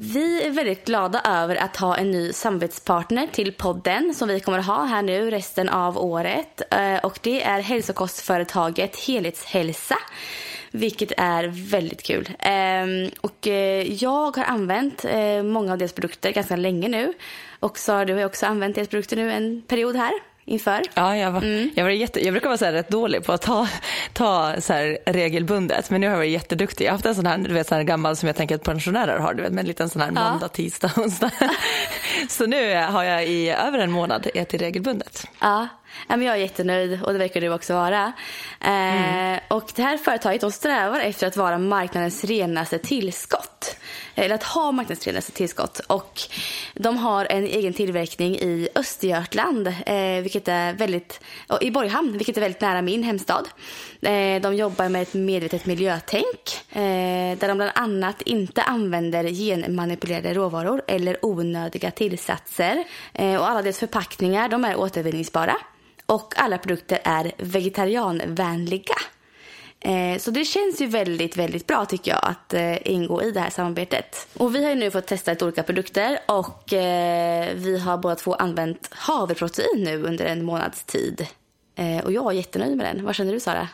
Vi är väldigt glada över att ha en ny samarbetspartner till podden som vi kommer att ha här nu resten av året. Eh, och det är hälsokostföretaget Helhetshälsa. Vilket är väldigt kul. Ehm, och eh, jag har använt eh, många av deras produkter ganska länge nu. Och Sara, du har också använt deras produkter nu en period här inför. Ja, jag, var, jag, var jätte, jag brukar vara så här rätt dålig på att ta, ta så här regelbundet, men nu har jag varit jätteduktig. Jag har haft en sån här, du vet, sån här gammal som jag tänker att pensionärer har, du vet, med en liten sån här måndag, tisdag, onsdag. så nu har jag i över en månad ätit regelbundet. Ja, jag är jättenöjd och det verkar du också vara. Eh, Och det här företaget de strävar efter att vara marknadens renaste tillskott. Eller att ha marknadens renaste tillskott. Och de har en egen tillverkning i Östergötland, eh, vilket är väldigt, i Borghamn, vilket är väldigt nära min hemstad. Eh, de jobbar med ett medvetet miljötänk där de bland annat inte använder genmanipulerade råvaror eller onödiga tillsatser. Och alla deras förpackningar de är återvinningsbara. Och alla produkter är vegetarianvänliga. Eh, Så det känns ju väldigt, väldigt bra tycker jag att eh, ingå i det här samarbetet. Och vi har ju nu fått testa lite olika produkter och eh, vi har båda två använt havreprotein nu under en månads tid. Eh, och jag är jättenöjd med den. Vad känner du Sara?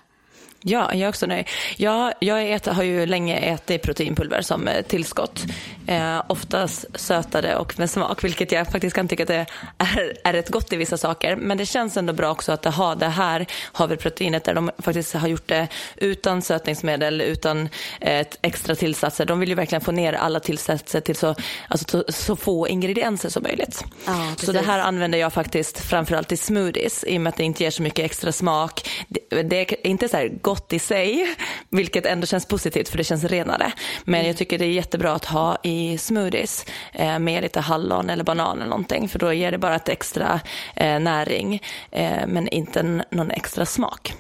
Ja, jag är också nöjd. Jag, jag äter, har ju länge ätit proteinpulver som eh, tillskott. Eh, oftast sötade och med smak, vilket jag faktiskt kan tycka att det är, är rätt gott i vissa saker. Men det känns ändå bra också att ha det här havreproteinet där de faktiskt har gjort det utan sötningsmedel, utan eh, extra tillsatser. De vill ju verkligen få ner alla tillsatser till så, alltså, så, så få ingredienser som möjligt. Ja, så det här använder jag faktiskt framförallt i smoothies i och med att det inte ger så mycket extra smak. Det, det är inte så här gott i sig, vilket ändå känns positivt för det känns renare. Men jag tycker det är jättebra att ha i smoothies eh, med lite hallon eller banan eller någonting för då ger det bara ett extra eh, näring eh, men inte någon extra smak.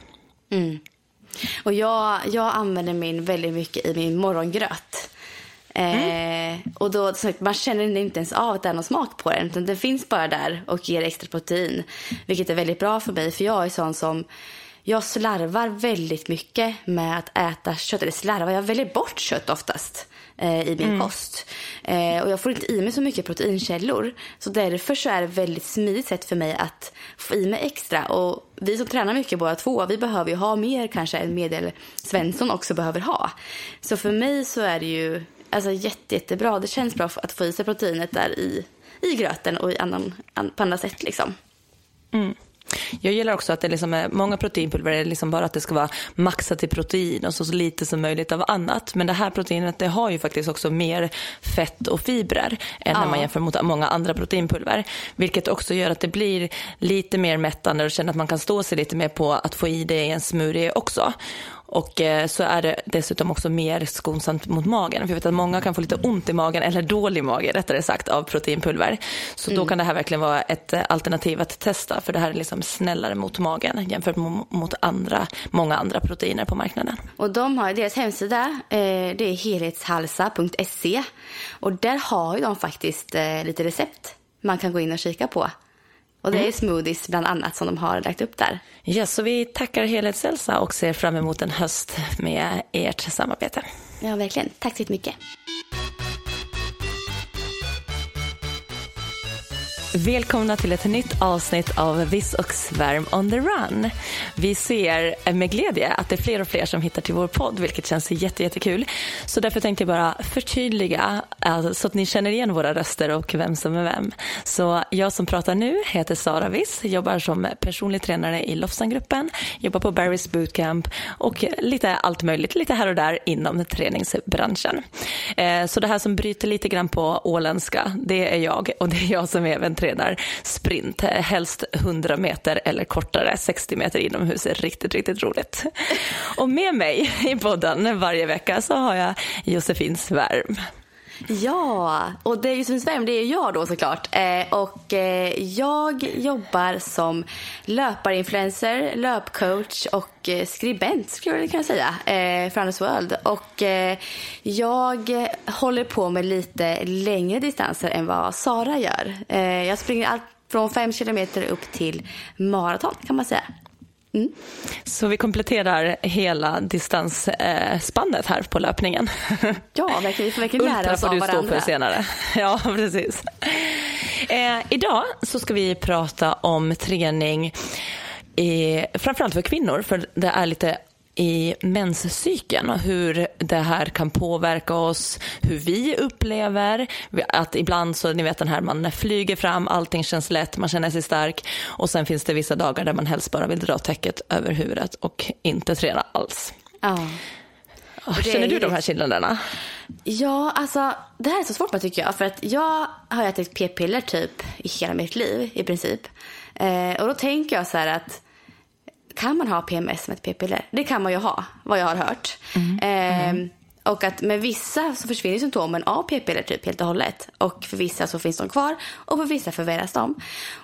Och jag, jag använder min väldigt mycket i min morgongröt. Eh, och då, man känner inte ens av att det är någon smak på den. Utan den finns bara där och ger extra protein. Vilket är väldigt bra för mig. För jag är sån som, jag slarvar väldigt mycket med att äta kött. Eller slarvar, jag väljer bort kött oftast eh, i min kost. Eh, och jag får inte i mig så mycket proteinkällor. Så därför så är det väldigt smidigt sätt för mig att få i mig extra. Och vi som tränar mycket båda två, vi behöver ju ha mer kanske än medel Svensson också behöver ha. Så för mig så är det ju alltså, jätte, jättebra. Det känns bra att få i sig proteinet där i, i gröten och i annan, an, på andra sätt liksom. Jag gillar också att det liksom är, många proteinpulver är liksom bara att det ska vara maxat i protein och så, så lite som möjligt av annat. Men det här proteinet det har ju faktiskt också mer fett och fibrer än när man jämför mot många andra proteinpulver. Vilket också gör att det blir lite mer mättande och känner att man kan stå sig lite mer på att få i det i en smoothie också. Och eh, så är det dessutom också mer skonsamt mot magen. För jag vet att många kan få lite ont i magen, eller dålig mage rättare sagt, av proteinpulver. Så då kan det här verkligen vara ett eh, alternativ att testa. För det här är liksom snällare mot magen jämfört mo- mot andra, många andra proteiner på marknaden. Och de har deras hemsida, eh, det är helhetshalsa.se. Och där har ju de faktiskt eh, lite recept man kan gå in och kika på. Och det är smoothies bland annat som de har lagt upp där. Ja, så vi tackar Helhetshälsa och ser fram emot en höst med ert samarbete. Ja, verkligen. Tack så mycket. Välkomna till ett nytt avsnitt av Viss och Svärm on the run. Vi ser med glädje att det är fler och fler som hittar till vår podd, vilket känns jätte, jättekul. Så därför tänkte jag bara förtydliga alltså, så att ni känner igen våra röster och vem som är vem. Så jag som pratar nu heter Sara Viss, jobbar som personlig tränare i Lofsangruppen, jobbar på Barry's Bootcamp och lite allt möjligt, lite här och där inom träningsbranschen. Eh, så det här som bryter lite grann på åländska, det är jag och det är jag som är sprint, helst 100 meter eller kortare, 60 meter inomhus är riktigt, riktigt roligt. Och med mig i podden varje vecka så har jag Josefin Svärm. Ja, och det är ju Svärm, det är jag då såklart. Eh, och eh, jag jobbar som löparinfluencer, löpcoach och eh, skribent skulle jag kunna säga eh, för Anders World. Och eh, jag håller på med lite längre distanser än vad Sara gör. Eh, jag springer allt från 5 kilometer upp till maraton kan man säga. Mm. Så vi kompletterar hela distansspannet här på löpningen. Ja, vi får verkligen lära oss av varandra. får du stå för senare. Ja, precis. Eh, idag så ska vi prata om träning, i, framförallt för kvinnor, för det är lite i menscykeln och hur det här kan påverka oss, hur vi upplever att ibland så, ni vet den här man flyger fram, allting känns lätt, man känner sig stark och sen finns det vissa dagar där man helst bara vill dra täcket över huvudet och inte träna alls. Ja. Oh, känner du de här skillnaderna? Ja, alltså det här är så svårt tycker jag. För att jag har ätit p-piller typ i hela mitt liv i princip. Eh, och då tänker jag så här att kan man ha PMS med ett p-piller? Det kan man ju ha, vad jag har hört. Mm. Mm. Eh, och att med vissa så försvinner symptomen av p-piller typ helt och hållet. Och för vissa så finns de kvar och för vissa förvärras de.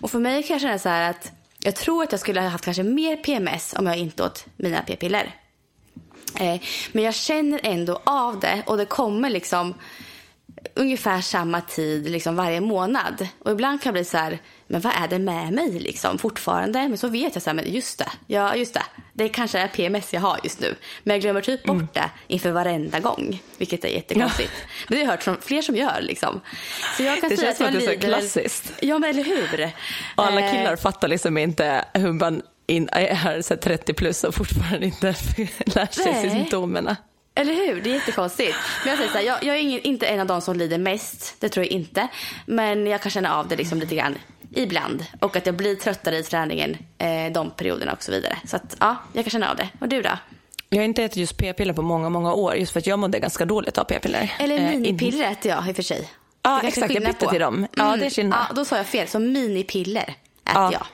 Och för mig kan jag känna så här att jag tror att jag skulle ha haft kanske mer PMS om jag inte åt mina p-piller. Eh, men jag känner ändå av det och det kommer liksom ungefär samma tid liksom varje månad. Och ibland kan jag bli så här, men vad är det med mig liksom fortfarande? Men så vet jag så här, men just det, ja just det, det kanske är PMS jag har just nu. Men jag glömmer typ bort mm. det inför varenda gång, vilket är jättekonstigt. Ja. Men det har jag hört från fler som gör liksom. Så jag kan det säga känns som att det är så klassiskt. Ja men eller hur. Och alla eh. killar fattar liksom inte hur man in, är så 30 plus och fortfarande inte lär sig Nej. symptomen. Eller hur? Det är jättekonstigt. Men jag säger så här, jag, jag är ingen, inte en av de som lider mest. Det tror jag inte. Men jag kan känna av det liksom lite grann ibland. Och att jag blir tröttare i träningen eh, de perioderna och så vidare. Så att ja, jag kan känna av det. Och du då? Jag har inte ätit just p-piller på många, många år. Just för att jag mådde ganska dåligt av p-piller. Eller minipiller eh, äter jag i och för sig. Ja, exakt. Jag bytte på. till dem. Mm. Ja, det är skillnad. Ja, då sa jag fel. Så minipiller äter ja. jag.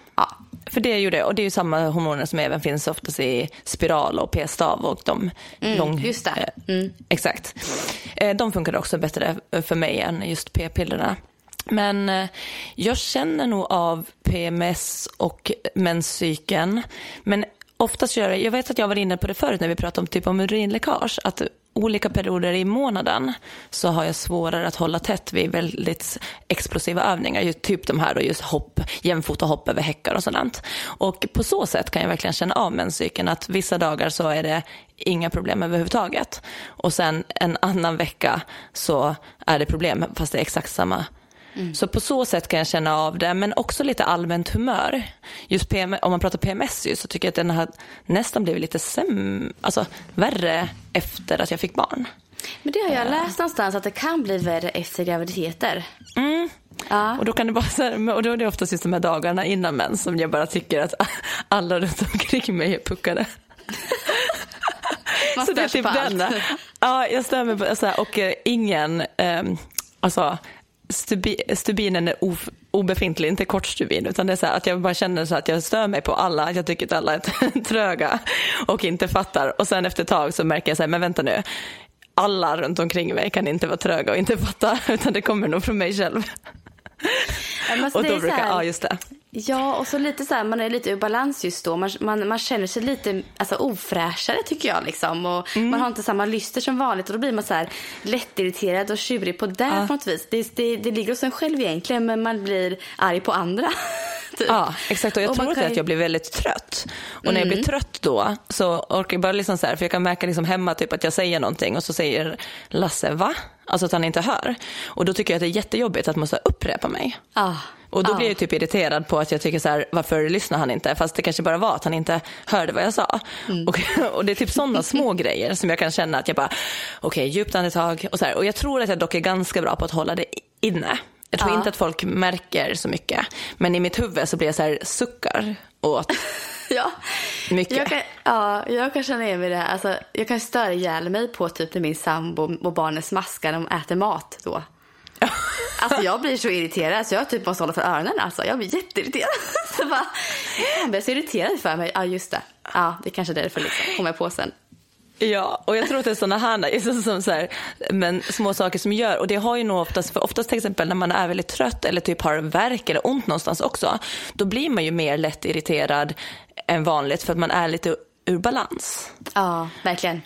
För det är ju det, och det är ju samma hormoner som även finns oftast i spiral och p-stav och de mm, lång... Just det. Eh, mm. exakt. Eh, de funkar också bättre för mig än just p-pillerna. Men eh, jag känner nog av PMS och menscykeln. Men oftast gör jag, jag vet att jag var inne på det förut när vi pratade om typ om urinläckage, att olika perioder i månaden så har jag svårare att hålla tätt vid väldigt explosiva övningar, just typ de här och just hopp, jämfota hopp över häckar och sådant. Och på så sätt kan jag verkligen känna av menscykeln, att vissa dagar så är det inga problem överhuvudtaget. Och sen en annan vecka så är det problem, fast det är exakt samma Mm. Så på så sätt kan jag känna av det, men också lite allmänt humör. Just PM, om man pratar PMS så tycker jag att den har nästan blivit lite säm, alltså, värre efter att jag fick barn. Men det har jag läst någonstans att det kan bli värre efter graviditeter. Mm. Ja. Och då kan det bara och då är det oftast just de här dagarna innan mens som jag bara tycker att alla runt omkring mig är puckade. Så det är typ den. Ja, jag mig på, så här, och eh, ingen, eh, alltså stubi, stubinen är of, obefintlig, inte kortstubin, utan det är så att jag bara känner så att jag stör mig på alla, jag tycker att alla är tröga och inte fattar. Och sen efter ett tag så märker jag så här, men vänta nu, alla runt omkring mig kan inte vara tröga och inte fatta, utan det kommer nog från mig själv. och då brukar, ja just det. Ja, och så lite så här, man är lite ur balans just då. Man, man, man känner sig lite alltså, ofräschare tycker jag. Liksom. Och mm. Man har inte samma lyster som vanligt och då blir man så här lättirriterad och tjurig på det ja. på något vis. Det, det, det ligger hos en själv egentligen men man blir arg på andra. Typ. Ja, exakt. Och jag och tror kan... att jag blir väldigt trött. Och mm. när jag blir mm. trött då så orkar jag bara liksom så här, för jag kan märka liksom hemma typ att jag säger någonting och så säger Lasse va? Alltså att han inte hör. Och då tycker jag att det är jättejobbigt att måste upprepa mig. Ah. Och då ah. blir jag typ irriterad på att jag tycker så här, varför lyssnar han inte? Fast det kanske bara var att han inte hörde vad jag sa. Mm. Och, och, det är typ sådana små grejer som jag kan känna att jag bara, okej, okay, djupt andetag och så här. Och jag tror att jag dock är ganska bra på att hålla det inne. Jag tror ja. inte att folk märker så mycket. Men i mitt huvud så blir jag så här suckar åt ja. mycket. Jag kan, ja, jag kan känna igen mig i det här. Alltså, jag kan störa ihjäl mig på typ när min sambo och barnen smaskar när de äter mat då. Alltså jag blir så irriterad så jag typ måste hålla för öronen alltså. Jag blir jätteirriterad. Så bara, jag blir så irriterad för mig. Ja just det. Ja det är kanske är därför liksom. Kommer jag på sen. Ja, och jag tror att det är sådana här, som så här, men små saker som gör, och det har ju nog oftast, för oftast till exempel när man är väldigt trött eller typ har värk eller ont någonstans också, då blir man ju mer lätt irriterad än vanligt för att man är lite ur balans. Ja, verkligen.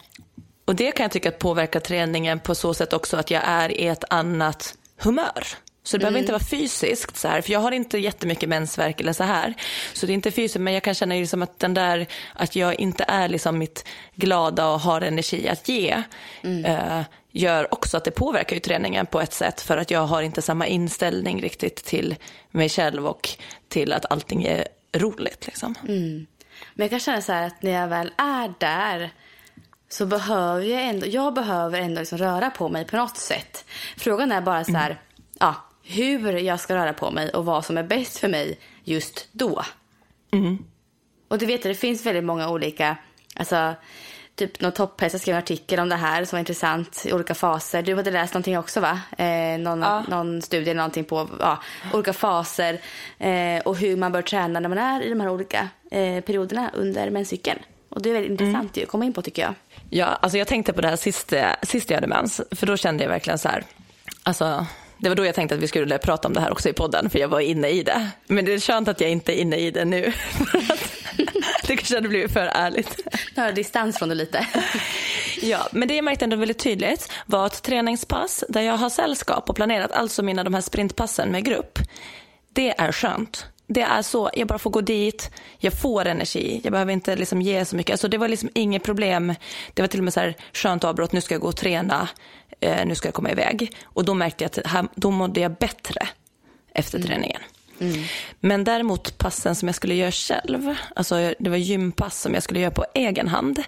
Och det kan jag tycka att påverkar träningen på så sätt också att jag är i ett annat humör. Så det behöver inte vara fysiskt så här, för jag har inte jättemycket mensvärk eller så här. Så det är inte fysiskt, men jag kan känna liksom att den där, att jag inte är liksom mitt glada och har energi att ge, mm. eh, gör också att det påverkar ju träningen på ett sätt för att jag har inte samma inställning riktigt till mig själv och till att allting är roligt liksom. Mm. Men jag kan känna så här att när jag väl är där så behöver jag ändå, jag behöver ändå liksom röra på mig på något sätt. Frågan är bara så här, mm. ja, hur jag ska röra på mig och vad som är bäst för mig just då. Mm. Och du vet, det finns väldigt många olika, alltså typ någon topphäst skrev en artikel om det här som var intressant i olika faser. Du hade läst någonting också va? Eh, någon, ja. någon studie eller någonting på ja, olika faser eh, och hur man bör träna när man är i de här olika eh, perioderna under menscykeln. Och det är väldigt mm. intressant att komma in på tycker jag. Ja, alltså jag tänkte på det här sist, sist jag hade mens, för då kände jag verkligen så här, alltså det var då jag tänkte att vi skulle prata om det här också i podden, för jag var inne i det. Men det är skönt att jag inte är inne i det nu. det kanske hade blivit för ärligt. Ta distans från det lite. ja, men det jag märkte ändå väldigt tydligt var ett träningspass där jag har sällskap och planerat, alltså mina de här sprintpassen med grupp. Det är skönt. Det är så, jag bara får gå dit, jag får energi, jag behöver inte liksom ge så mycket. Alltså det var liksom inget problem. Det var till och med så här skönt avbrott, nu ska jag gå och träna eh, nu ska jag komma iväg. Och då märkte jag att här, då mådde jag bättre efter mm. träningen. Mm. Men däremot passen som jag skulle göra själv, alltså det var gympass som jag skulle göra på egen hand,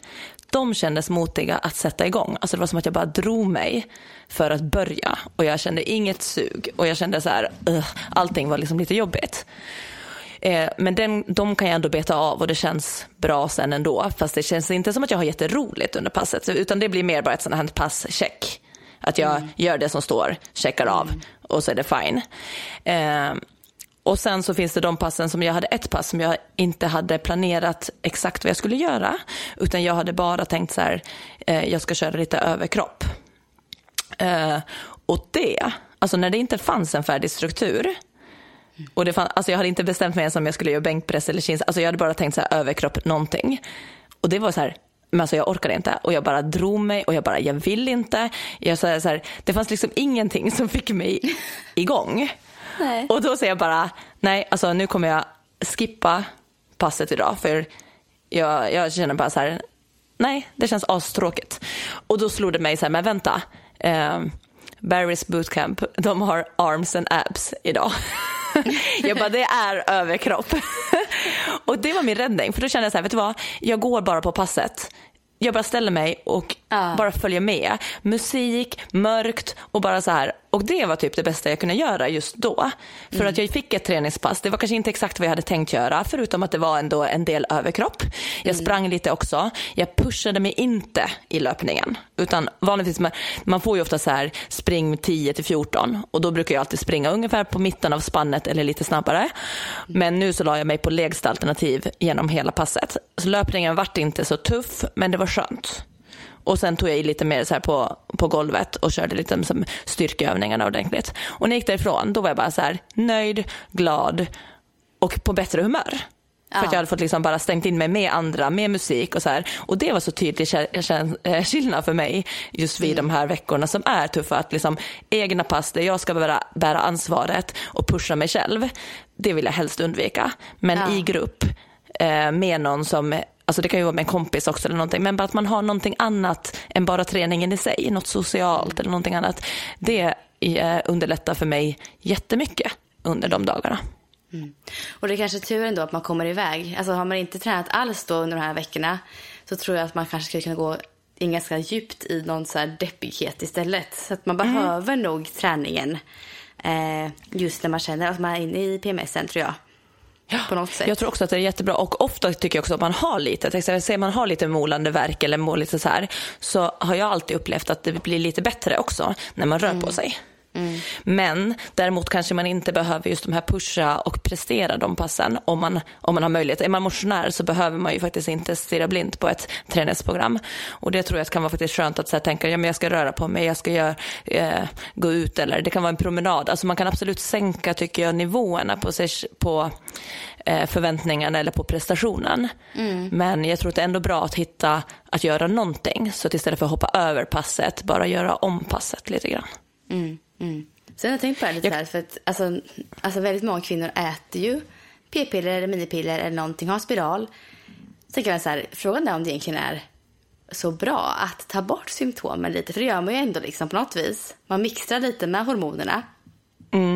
de kändes motiga att sätta igång. Alltså det var som att jag bara drog mig för att börja och jag kände inget sug och jag kände så här, uh, allting var liksom lite jobbigt. Eh, men den, de kan jag ändå beta av och det känns bra sen ändå. Fast det känns inte som att jag har jätteroligt under passet utan det blir mer bara ett sånt här passcheck. Att jag mm. gör det som står, checkar av mm. och så är det fine. Eh, och sen så finns det de passen som jag hade ett pass som jag inte hade planerat exakt vad jag skulle göra. Utan jag hade bara tänkt så här, eh, jag ska köra lite överkropp. Eh, och det, alltså när det inte fanns en färdig struktur. Och det fann, alltså jag hade inte bestämt mig ens om jag skulle göra bänkpress eller chins. Alltså jag hade bara tänkt så här, överkropp någonting. Och det var så här, men alltså jag orkade inte och jag bara drog mig och jag bara, jag vill inte. Jag så här, så här, det fanns liksom ingenting som fick mig igång. Nej. Och då säger jag bara, nej, alltså nu kommer jag skippa passet idag för jag, jag känner bara så här, nej, det känns astråkigt. Och då slog det mig så här, men vänta, eh, Barry's bootcamp, de har arms and abs idag. jag bara, det är överkropp. och det var min räddning, för då kände jag så här, vet du vad, jag går bara på passet jag bara ställer mig och uh. bara följer med. Musik, mörkt och bara så här. Och det var typ det bästa jag kunde göra just då. För mm. att jag fick ett träningspass. Det var kanske inte exakt vad jag hade tänkt göra förutom att det var ändå en del överkropp. Jag mm. sprang lite också. Jag pushade mig inte i löpningen. Utan vanligtvis, man, man får ju ofta så här spring 10 till 14 och då brukar jag alltid springa ungefär på mitten av spannet eller lite snabbare. Men nu så la jag mig på lägsta alternativ genom hela passet. Så löpningen vart inte så tuff men det var skönt. Och sen tog jag i lite mer så här på, på golvet och körde lite som styrkeövningarna ordentligt. Och när jag gick därifrån, då var jag bara så här nöjd, glad och på bättre humör. För att jag hade fått liksom bara stängt in mig med andra, med musik och så här. Och det var så tydlig eh, skillnad för mig just vid mm. de här veckorna som är tuffa. Att liksom egna pass där jag ska bära, bära ansvaret och pusha mig själv, det vill jag helst undvika. Men ja. i grupp eh, med någon som Alltså det kan ju vara med en kompis också eller någonting, men bara att man har någonting annat än bara träningen i sig, något socialt eller någonting annat. Det underlättar för mig jättemycket under de dagarna. Mm. Och det är kanske tur ändå att man kommer iväg. Alltså har man inte tränat alls då under de här veckorna så tror jag att man kanske skulle kunna gå in ganska djupt i någon så här deppighet istället. Så att man mm. behöver nog träningen eh, just när man känner att man är inne i PMSen tror jag. På något sätt. Jag tror också att det är jättebra och ofta tycker jag också att man har lite, säger man har lite målande verk eller mår lite så här, så har jag alltid upplevt att det blir lite bättre också när man rör mm. på sig. Men däremot kanske man inte behöver just de här pusha och prestera de passen om man, om man har möjlighet. Är man motionär så behöver man ju faktiskt inte stirra blint på ett träningsprogram. Och det tror jag kan vara faktiskt skönt att så här, tänka, ja men jag ska röra på mig, jag ska göra, eh, gå ut eller det kan vara en promenad. Alltså man kan absolut sänka, tycker jag, nivåerna på, sig, på eh, förväntningarna eller på prestationen. Men jag tror att det är ändå bra att hitta, att göra någonting. Så att istället för att hoppa över passet, bara göra om passet lite grann. Sen har jag tänkt på det här lite här, för att alltså, alltså väldigt många kvinnor äter ju p-piller eller minipiller eller någonting, har spiral. Sen kan man så här, frågan är om det egentligen är så bra att ta bort symptomen lite, för det gör man ju ändå liksom på något vis. Man mixtrar lite med hormonerna,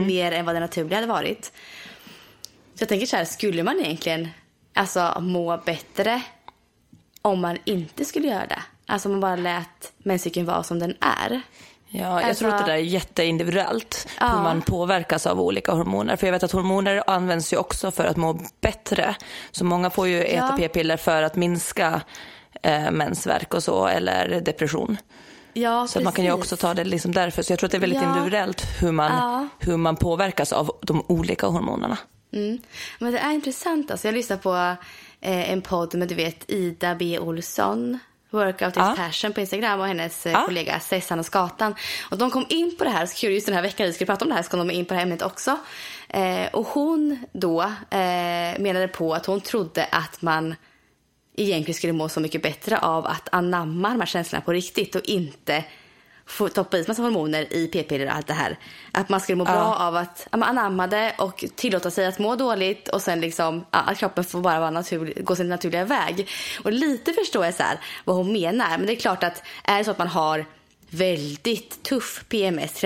mer än vad det naturliga hade varit. Så jag tänker så här, skulle man egentligen alltså, må bättre om man inte skulle göra det? Alltså om man bara lät menscykeln vara som den är. Ja, jag Alltså- tror att det där är jätteindividuellt, Ja. hur man påverkas av olika hormoner. För jag vet att hormoner används ju också för att må bättre. Så många får ju äta Ja. p-piller för att minska eh, mensvärk och så, eller depression. Ja, Så att man kan ju precis. också ta det liksom därför. Så jag tror att det är väldigt Ja. individuellt hur man, Ja. hur man påverkas av de olika hormonerna. Mm. Men det är intressant. Alltså. Jag lyssnar på eh, en podd med du vet Ida B. Olsson. Workout is Ja. passion på Instagram och hennes eh, Ja. kollega Sessan och Skatan. Och de kom in på det här, så kul just den här veckan vi ska prata om det här så kom de in på det här ämnet också. Eh, och hon då eh, menade på att hon trodde att man egentligen skulle må så mycket bättre av att anamma de här känslorna på riktigt och inte få toppa i massa hormoner i p-piller och allt det här. Att man skulle må bra av att ja, man anamma det och tillåta sig att må dåligt och sen liksom ja, att kroppen får bara vara naturlig, gå sin naturliga väg. Och lite förstår jag så här vad hon menar. Men det är klart att är det så att man har väldigt tuff PMS,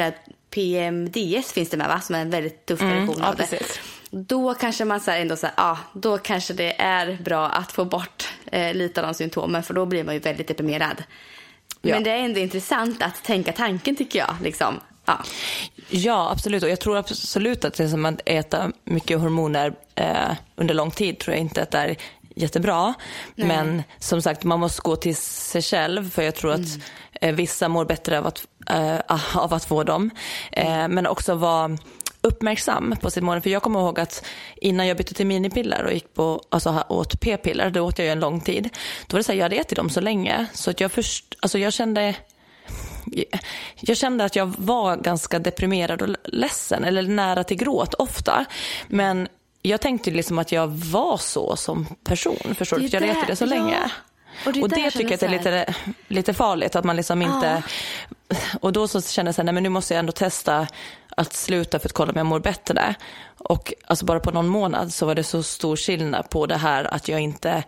PMDS finns det med va? Som är en väldigt tuff version Mm, ja, av det. precis. Då kanske man så ändå så här, ja, då kanske det är bra att få bort eh, lite av de symptomen för då blir man ju väldigt deprimerad. Ja. Men det är ändå intressant att tänka tanken tycker jag. Liksom. Ja. Ja, absolut. Och jag tror absolut att det som att äta mycket hormoner eh, under lång tid tror jag inte att det är jättebra. Men som sagt, man måste gå till sig själv för jag tror att eh, vissa mår bättre av att, eh, av att få dem. Eh, men också vara uppmärksam på sitt mående. För jag kommer ihåg att innan jag bytte till minipiller och gick på, alltså åt p-piller, det åt jag ju en lång tid. Då var det så här, jag hade ätit dem så länge så att jag först, alltså jag kände jag kände att jag var ganska deprimerad och ledsen, eller nära till gråt ofta. Men jag tänkte liksom att jag var så som person, förstår du? Jag ätit det så ja. länge. Och det Och det tycker jag är lite, lite farligt, att man liksom inte... Och då så kände jag så här, nej men nu måste jag ändå testa att sluta för att kolla om jag mår bättre. Och alltså bara på någon månad så var det så stor skillnad på det här att jag inte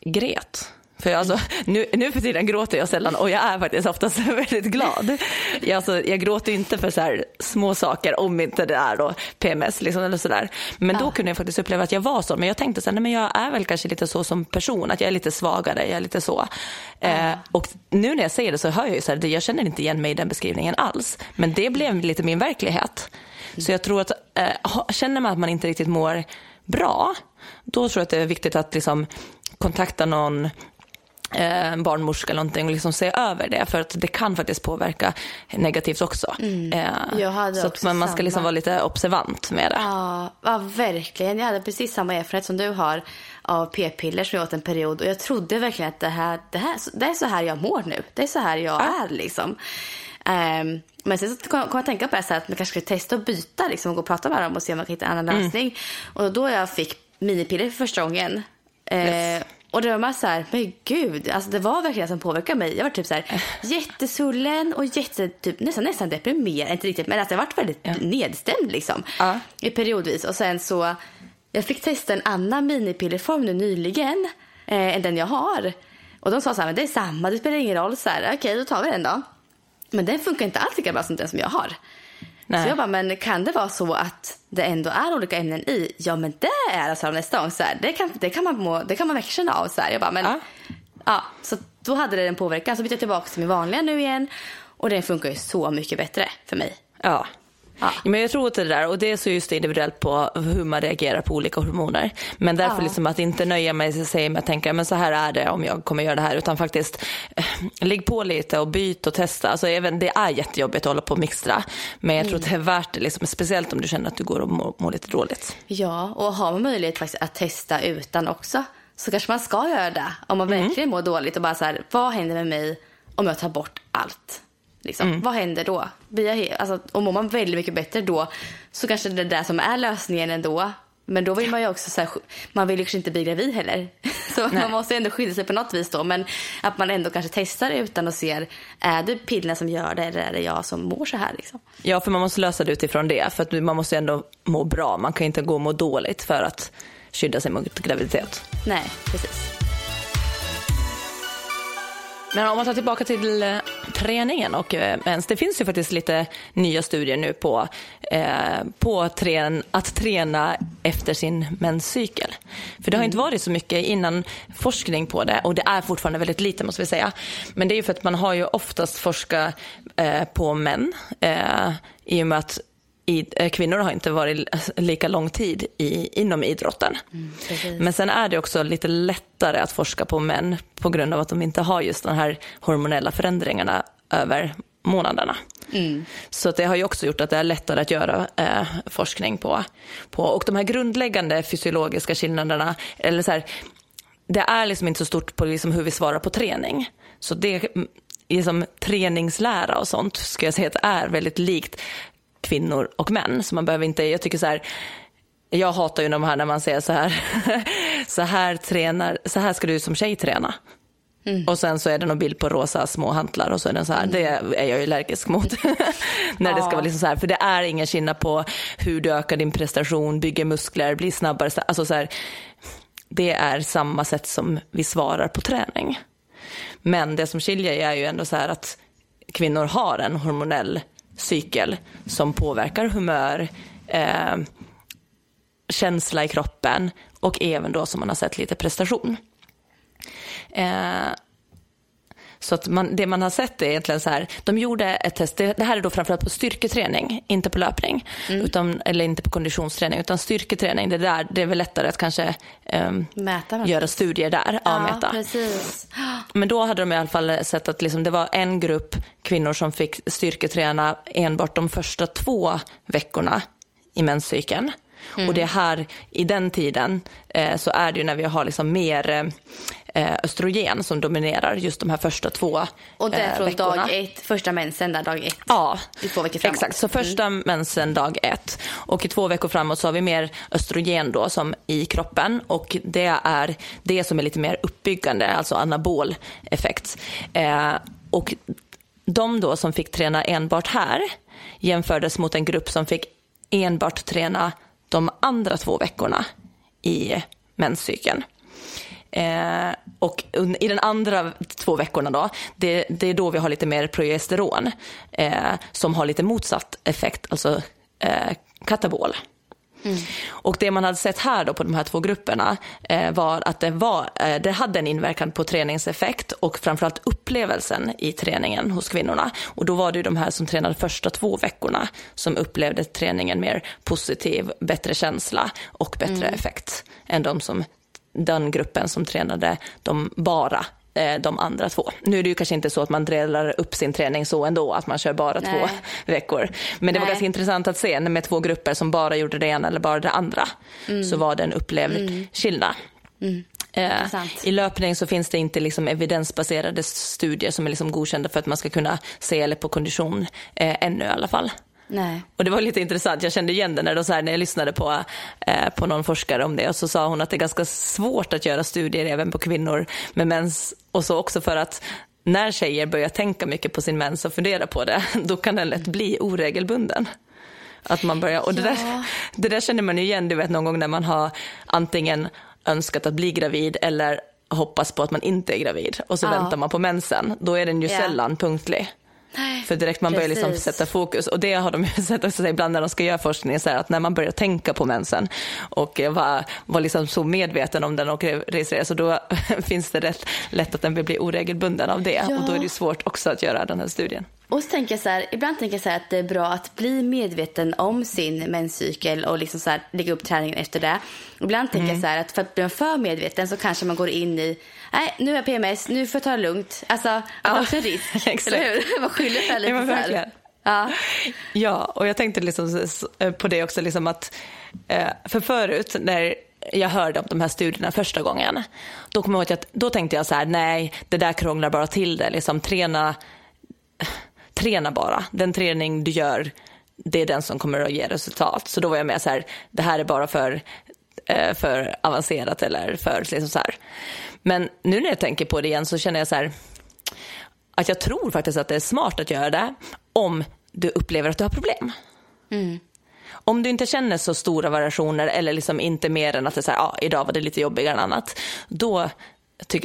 grät. För jag, alltså, nu, nu för tiden gråter jag sällan och jag är faktiskt oftast väldigt glad. Jag, alltså, jag gråter inte för så här små saker om inte det är då PMS liksom, eller sådär. Men då kunde jag faktiskt uppleva att jag var så. Men jag tänkte så här, nej, men jag är väl kanske lite så som person, att jag är lite svagare, jag är lite så. Eh, och nu när jag säger det så hör jag ju så här, jag känner inte igen mig i den beskrivningen alls. Men det blev lite min verklighet. Så jag tror att eh, känner man att man inte riktigt mår bra, då tror jag att det är viktigt att liksom kontakta någon en barnmorska eller någonting och liksom se över det för att det kan faktiskt påverka negativt också. Eh, Mm. Hade så också man, man ska liksom vara lite observant med det. Ja, ja, verkligen. Jag hade precis samma erfarenhet som du har av p-piller som jag åt en period. Och jag trodde verkligen att det här, det här det är så här jag mår nu. Det är så här jag är liksom. Ehm, men sen så kom jag att tänka på det här, att man kanske skulle testa att byta liksom, och gå och prata med dem och se om man kan hitta en annan lösning. Och då jag fick minipiller för första gången. Eh, Yes. Och det var man så här, men gud, alltså det var verkligen det som påverkade mig. Jag var typ så här jättesvullen och jätte, typ, nästan, nästan deprimerad, inte riktigt, men alltså jag varit väldigt nedstämd liksom. Ja. I periodvis. Och sen så, jag fick testa en annan minipillerform nu nyligen, eh, än den jag har. Och de sa så här, men det är samma, det spelar ingen roll. Så här, okej, då tar vi den då. Men den funkar inte alls lika bra som den som jag har. Nej. Så jag bara, men kan det vara så att det ändå är olika ämnen i? Ja, men det är de nästa gång. Så här, det, kan, det, kan man må, det kan man verkligen känna av. Så här. Jag bara, men, ja. Ja. så då hade det en påverkan. Så bytte jag tillbaka till min vanliga nu igen. Och den funkar ju så mycket bättre för mig. Ja. Ja. Men jag tror att det där, och det är så just individuellt på hur man reagerar på olika hormoner. Men därför Ja. liksom att inte nöja mig sig med att tänka, men så här är det om jag kommer göra det här, utan faktiskt eh, ligg på lite och byt och testa. Alltså även, det är jättejobbigt att hålla på och mixtra, men jag tror att det är värt det, liksom, speciellt om du känner att du går och mår, mår lite dåligt. Ja, och har man möjlighet faktiskt att testa utan också så kanske man ska göra det. Om man verkligen mår dåligt och bara så här, vad händer med mig om jag tar bort allt? Liksom, Vad händer då? Alltså, och mår man väldigt mycket bättre då så kanske det är det som är lösningen ändå. Men då vill man ju också så här, man vill ju kanske inte bli gravid heller. Så man måste ändå skydda sig på något vis då. Men att man ändå kanske testar utan och ser, är det pillerna som gör det eller är det jag som mår så här liksom? Ja, för man måste lösa det utifrån det, för att man måste ändå må bra. Man kan inte gå och må dåligt för att skydda sig mot graviditet. Nej, precis. Men om man tar tillbaka till eh, träningen och eh, mens. Det finns ju faktiskt lite nya studier nu på, eh, på trän, att träna efter sin menscykel. För det har inte varit så mycket innan forskning på det och det är fortfarande väldigt lite måste vi säga. Men det är ju för att man har ju oftast forskat eh, på män eh, i och med att i, eh, kvinnor har inte varit lika lång tid i, inom idrotten. precis. Men sen är det också lite lättare att forska på män på grund av att de inte har just de här hormonella förändringarna över månaderna. Så att det har ju också gjort att det är lättare att göra eh, forskning på, på. Och de här grundläggande fysiologiska skillnaderna, eller så här, det är liksom inte så stort på liksom hur vi svarar på träning. Så det, mm, liksom, träningslära och sånt ska jag säga att är väldigt likt kvinnor och män. Så man behöver inte, jag tycker så här, jag hatar ju de här när man säger så här, så här tränar, så här ska du som tjej träna. Och sen så är det någon bild på rosa små hantlar och så är den så här, det är jag ju allergisk mot. när det ska vara liksom så här, för det är ingen skillnad på hur du ökar din prestation, bygger muskler, blir snabbare. Alltså så här, det är samma sätt som vi svarar på träning. Men det som skiljer är ju ändå så här att kvinnor har en hormonell cykel som påverkar humör, eh, känsla i kroppen och även då som man har sett lite prestation. Eh, så att man, det man har sett är egentligen så här, de gjorde ett test, det, det här är då framförallt på styrketräning, inte på löpning, utan, eller inte på konditionsträning, utan styrketräning, det, där, det är väl lättare att kanske Mäta något. göra studier där, ja, mäta. precis. Men då hade de i alla fall sett att liksom det var en grupp kvinnor som fick styrketräna enbart de första två veckorna i menscykeln. Och det här, i den tiden, eh, så är det ju när vi har liksom mer eh, östrogen som dominerar just de här första två Och det är eh, från veckorna. dag ett, första mensen där, dag ett. Ja, I två veckor framåt. exakt. Så första mensen dag ett. Och i två veckor framåt så har vi mer östrogen då som i kroppen. Och det är det som är lite mer uppbyggande, alltså anabol effekt. Eh, och de då som fick träna enbart här jämfördes mot en grupp som fick enbart träna de andra två veckorna i menscykeln. Eh, och i den andra två veckorna då, det, det är då vi har lite mer progesteron eh, som har lite motsatt effekt, alltså eh, katabol. Och det man hade sett här då på de här två grupperna eh, var att det, var, eh, det hade en inverkan på träningseffekt och framförallt upplevelsen i träningen hos kvinnorna. Och då var det ju de här som tränade första två veckorna som upplevde träningen mer positiv, bättre känsla och bättre effekt än de som, den gruppen som tränade de bara eh, de andra två. Nu är det ju kanske inte så att man delar upp sin träning så ändå, att man kör bara två Nej. veckor. Men det var Nej. ganska intressant att se när med två grupper som bara gjorde det ena eller bara det andra. Så var det en upplevd skillnad. Eh, Intressant. I löpning så finns det inte liksom evidensbaserade studier som är liksom godkända för att man ska kunna se eller på kondition eh, ännu i alla fall. Nej. Och det var lite intressant, jag kände igen det när, de så här, när jag lyssnade på, eh, på någon forskare om det och så sa hon att det är ganska svårt att göra studier även på kvinnor med mens och så också för att när tjejer börjar tänka mycket på sin mens och fundera på det, då kan den lätt bli oregelbunden. Att man börjar, och det, där, det där känner man ju igen, du vet någon gång när man har antingen önskat att bli gravid eller hoppas på att man inte är gravid och så Ja. väntar man på mensen, då är den ju Ja. sällan punktlig. För direkt man börjar liksom Precis. sätta fokus och det har de sett också ibland när de ska göra forskning så här, att när man börjar tänka på mensen och eh, vara var liksom så medveten om den och registrera så då finns det rätt lätt att den blir oregelbunden av det Ja. och då är det svårt också att göra den här studien. Och så tänker jag så här, ibland tänker jag så här att det är bra att bli medveten om sin menscykel och liksom så här, lägga upp träningen efter det. Ibland tänker Mm. jag så här att för att bli för medveten så kanske man går in i, nej nu är jag PMS, nu får jag ta det lugnt. Alltså, är Ja, också en risk. exakt. Eller hur? Man skyller det lite Ja, så här. Ja. Ja, och jag tänkte liksom på det också, liksom att, eh, för förut när jag hörde om de här studierna första gången, då kommer jag att jag, då tänkte jag så här, nej, det där krånglar bara till det, liksom träna, träna bara. Den träning du gör, det är den som kommer att ge resultat. Så då var jag med så här, det här är bara för, eh, för avancerat eller för liksom så här. Men nu när jag tänker på det igen så känner jag så här, att jag tror faktiskt att det är smart att göra det om du upplever att du har problem. Om du inte känner så stora variationer eller liksom inte mer än att det är så här, ja, idag var det lite jobbigare än annat, då,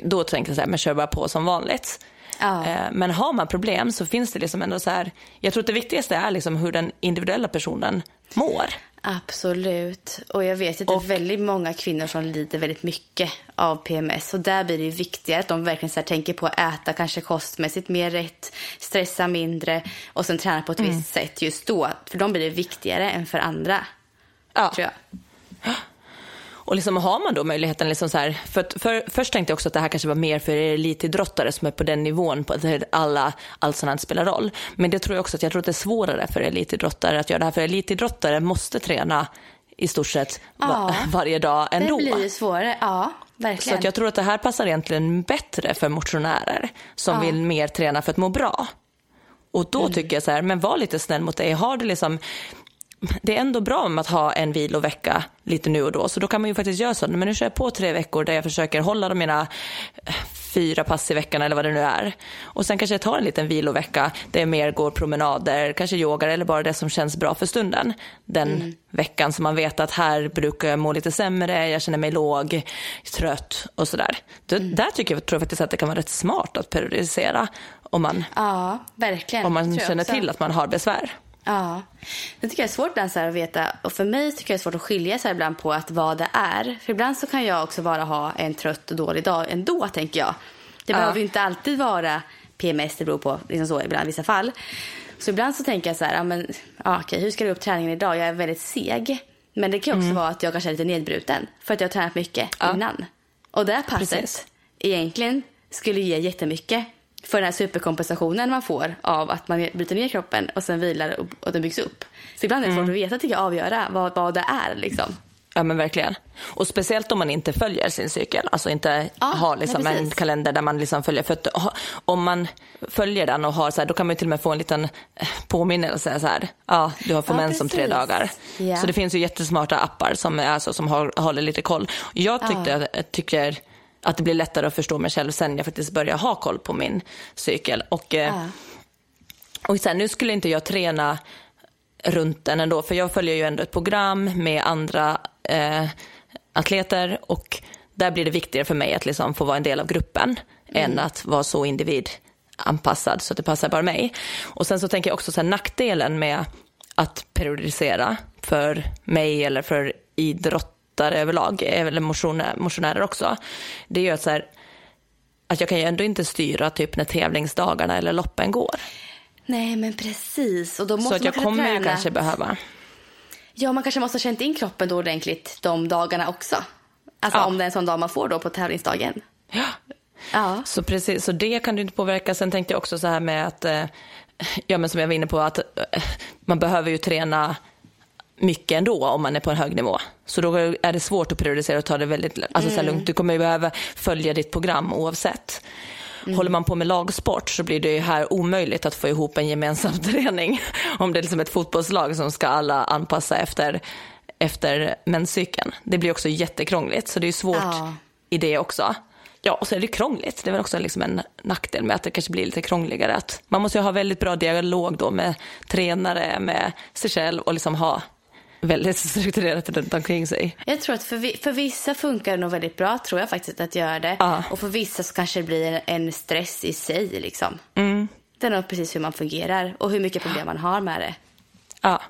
då tänker jag så här, men kör bara på som vanligt. Ja. Eh, Men har man problem så finns det liksom ändå så här, jag tror att det viktigaste är liksom hur den individuella personen mår. Absolut. Och jag vet att det är väldigt många kvinnor som lider väldigt mycket av PMS. Och där blir det ju viktigare att de verkligen så tänker på att äta kanske kostmässigt mer rätt, stressa mindre och sen träna på ett Mm. visst sätt just då. För de blir det viktigare än för andra, Ja. tror jag. Och liksom har man då möjligheten, liksom så här, för, att- för, först tänkte jag också att det här kanske var mer för elitidrottare som är på den nivån, på att alla, allt sånt här spelar roll. Men det tror jag också att jag tror att det är svårare för elitidrottare att göra det här, för elitidrottare måste träna i stort sett Ja. varje dag Det ändå. blir ju svårare. Ja, Så verkligen. att jag tror att det här passar egentligen bättre för motionärer som Ja. vill mer träna för att må bra. Och då Mm. tycker jag så här, men var lite snäll mot dig. Har du liksom, det är ändå bra med att ha en vilovecka lite nu och då. Så då kan man ju faktiskt göra så. Men nu kör jag på tre veckor där jag försöker hålla mina eh, fyra pass i veckan eller vad det nu är. Och sen kanske jag tar en liten vilovecka där jag mer går promenader, kanske yogar eller bara det som känns bra för stunden. Den Mm. veckan som man vet att här brukar jag må lite sämre, jag känner mig låg, trött och sådär. Mm. Där tycker jag, tror jag faktiskt att det kan vara rätt smart att periodisera om man, Ja, verkligen. om man känner till att man har besvär. Ja, det tycker jag är svårt ibland så att veta. Och för mig tycker jag det är svårt att skilja så här ibland på att vad det är. För ibland så kan jag också bara ha en trött och dålig dag ändå, tänker jag. Det Ja. behöver ju inte alltid vara PMS, det beror på liksom så ibland vissa fall. Så ibland så tänker jag så här, ja, men, ja, okej, hur ska du upp träningen idag? Jag är väldigt seg. Men det kan också vara att jag kanske är lite nedbruten för att jag har tränat mycket Mm. Ja. innan. Och det passet Precis. egentligen skulle ge jättemycket för den här superkompensationen man får av att man bryter ner kroppen och sen vilar och, och den byggs upp. Så ibland är det svårt Mm. att veta, tycker jag, avgöra vad, vad det är. Liksom. Ja men verkligen. Och speciellt om man inte följer sin cykel, alltså inte Ja, har liksom en kalender där man liksom följer. För att, om man följer den och har så här, då kan man ju till och med få en liten eh, påminnelse så här, ja du har fått Ja, om tre dagar. Ja. Så det finns ju jättesmarta appar som, är, alltså, som har, håller lite koll. Jag tyckte, tycker att det blir lättare att förstå mig själv sen jag faktiskt börjar ha koll på min cykel. Och, Ja. och sen, nu skulle inte jag träna runt den ändå, för jag följer ju ändå ett program med andra eh, atleter och där blir det viktigare för mig att liksom få vara en del av gruppen än att vara så individanpassad så att det passar bara mig. Och sen så tänker jag också så här, nackdelen med att periodisera för mig eller för idrottare överlag, eller motionä- motionärer också, det ju att så här, att jag kan ju ändå inte styra typ när tävlingsdagarna eller loppen går. Nej, men precis. Och då måste Så att jag kommer ju träna. kanske behöva. Ja, man kanske måste ha känt in kroppen då ordentligt de dagarna också. Alltså Ja. om det är en sån dag man får då på tävlingsdagen. Ja. Ja. Så precis, så det kan du inte påverka. Sen tänkte jag också så här med att, eh, ja men som jag var inne på, att eh, man behöver ju träna mycket ändå om man är på en hög nivå. Så då är det svårt att periodisera och ta det väldigt alltså, så här lugnt. Du kommer ju behöva följa ditt program oavsett. Håller man på med lagsport så blir det ju här omöjligt att få ihop en gemensam träning. Om det är liksom ett fotbollslag som ska alla anpassa efter, efter menscykeln. Det blir också jättekrångligt så det är svårt Ja. i det också. Ja, och så är det krångligt. Det är väl också liksom en nackdel med att det kanske blir lite krångligare. Att man måste ju ha väldigt bra dialog då med tränare, med sig själv och liksom ha väldigt strukturerat runt omkring sig. Jag tror att för, vi- för vissa funkar det nog väldigt bra, tror jag faktiskt, att göra det. Ja. Och för vissa så kanske det blir en, en stress i sig, liksom. Mm. Det är nog precis hur man fungerar och hur mycket problem man har med det. Ja.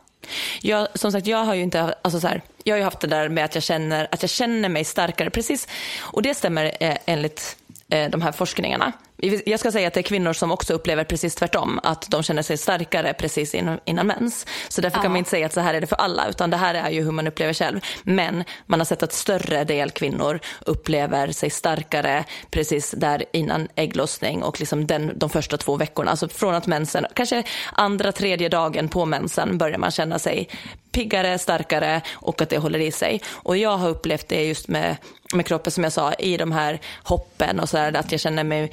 Jag, som sagt, jag har ju inte, alltså så här, jag har ju haft det där med att jag känner, att jag känner mig starkare, precis. Och det stämmer eh, enligt eh, de här forskningarna. Jag ska säga att det är kvinnor som också upplever precis tvärtom, att de känner sig starkare precis innan, innan mens. Så därför ja. kan man inte säga att så här är det för alla, utan det här är ju hur man upplever själv. Men man har sett att större del kvinnor upplever sig starkare precis där innan ägglossning och liksom den, de första två veckorna. Alltså från att mensen, kanske andra, tredje dagen på mensen börjar man känna sig piggare, starkare och att det håller i sig. Och jag har upplevt det just med, med kroppen som jag sa i de här hoppen och så där, att jag känner mig,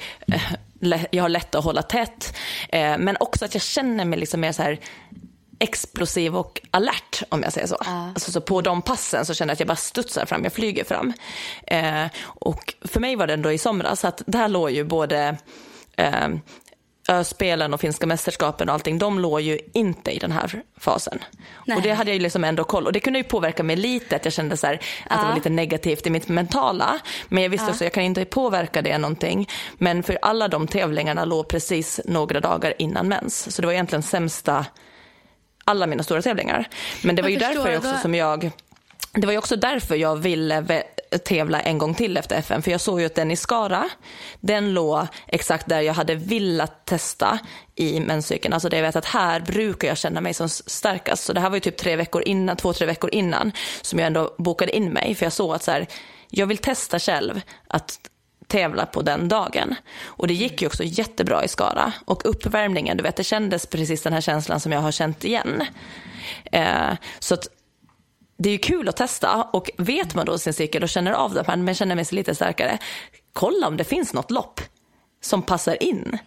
eh, jag har lätt att hålla tätt. Eh, men också att jag känner mig liksom mer så här explosiv och alert om jag säger så. Uh. Alltså, så på de passen så känner jag att jag bara studsar fram, jag flyger fram. Eh, och för mig var det ändå i somras att där låg ju både eh, spelen och finska mästerskapen och allting, de låg ju inte i den här fasen. Nej. Och det hade jag ju liksom ändå koll och det kunde ju påverka mig lite, att jag kände så här, att ja. det var lite negativt i mitt mentala. Men jag visste ja. också, jag kan inte påverka det någonting. Men för alla de tävlingarna låg precis några dagar innan mens. Så det var egentligen sämsta, alla mina stora tävlingar. Men det var jag ju därför också som jag det var ju också därför jag ville tävla en gång till efter FN. För jag såg ju att den i Skara, den låg exakt där jag hade velat testa i menscykeln. Alltså det jag vet att här brukar jag känna mig som starkast. Så det här var ju typ tre veckor innan, två, tre veckor innan som jag ändå bokade in mig. För jag såg att så här, jag vill testa själv att tävla på den dagen. Och det gick ju också jättebra i Skara. Och uppvärmningen, du vet, det kändes precis den här känslan som jag har känt igen. Eh, så att det är ju kul att testa och vet man då sin cykel och känner av det, men känner sig lite starkare, kolla om det finns något lopp som passar in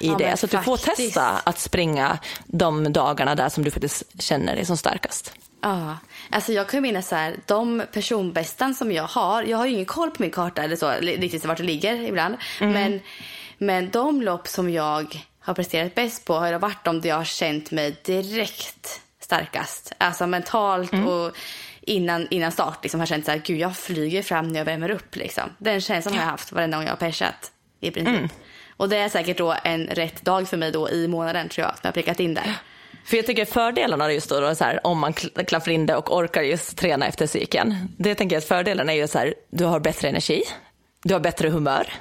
i ja, det. Så att du får testa att springa de dagarna där som du faktiskt känner dig som starkast. Ja, alltså jag kan minnas så här, de personbästan som jag har, jag har ju ingen koll på min karta eller så, riktigt vart det ligger ibland, mm. men, men de lopp som jag har presterat bäst på har varit de där jag har känt mig direkt starkast. Alltså mentalt mm. och innan, innan start. Liksom, har känt så här, gud jag flyger fram när jag värmer upp. Liksom. Den känslan har jag haft varenda gång jag har persat. I princip. Mm. Och det är säkert då en rätt dag för mig då i månaden tror jag, som jag har prickat in där. För jag tycker fördelarna just då, då så här, om man klaffar in det och orkar just träna efter cykeln. Det tänker jag att fördelen är ju så här, du har bättre energi, du har bättre humör.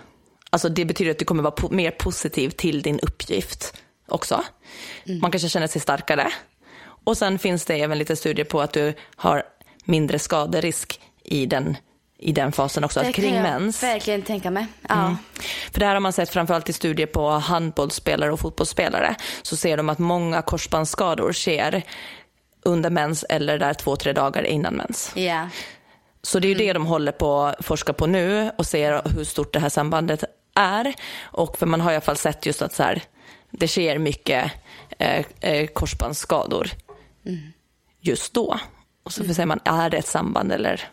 Alltså det betyder att du kommer vara po mer positiv till din uppgift också. Mm. Man kanske känner sig starkare. Och sen finns det även lite studier på att du har mindre skaderisk i den i den fasen också, det kring mens. Det kan jag verkligen tänka mig. Ja. Mm. För det här har man sett framförallt i studier på handbollsspelare och fotbollsspelare. Så ser de att många korsbandsskador sker under mens eller där två, tre dagar innan mens. Yeah. Så det är ju mm. det de håller på att forska på nu och ser hur stort det här sambandet är. Och för man har i alla fall sett just att så här, det sker mycket eh, eh, just då. Och så säger man, är det ett samband eller?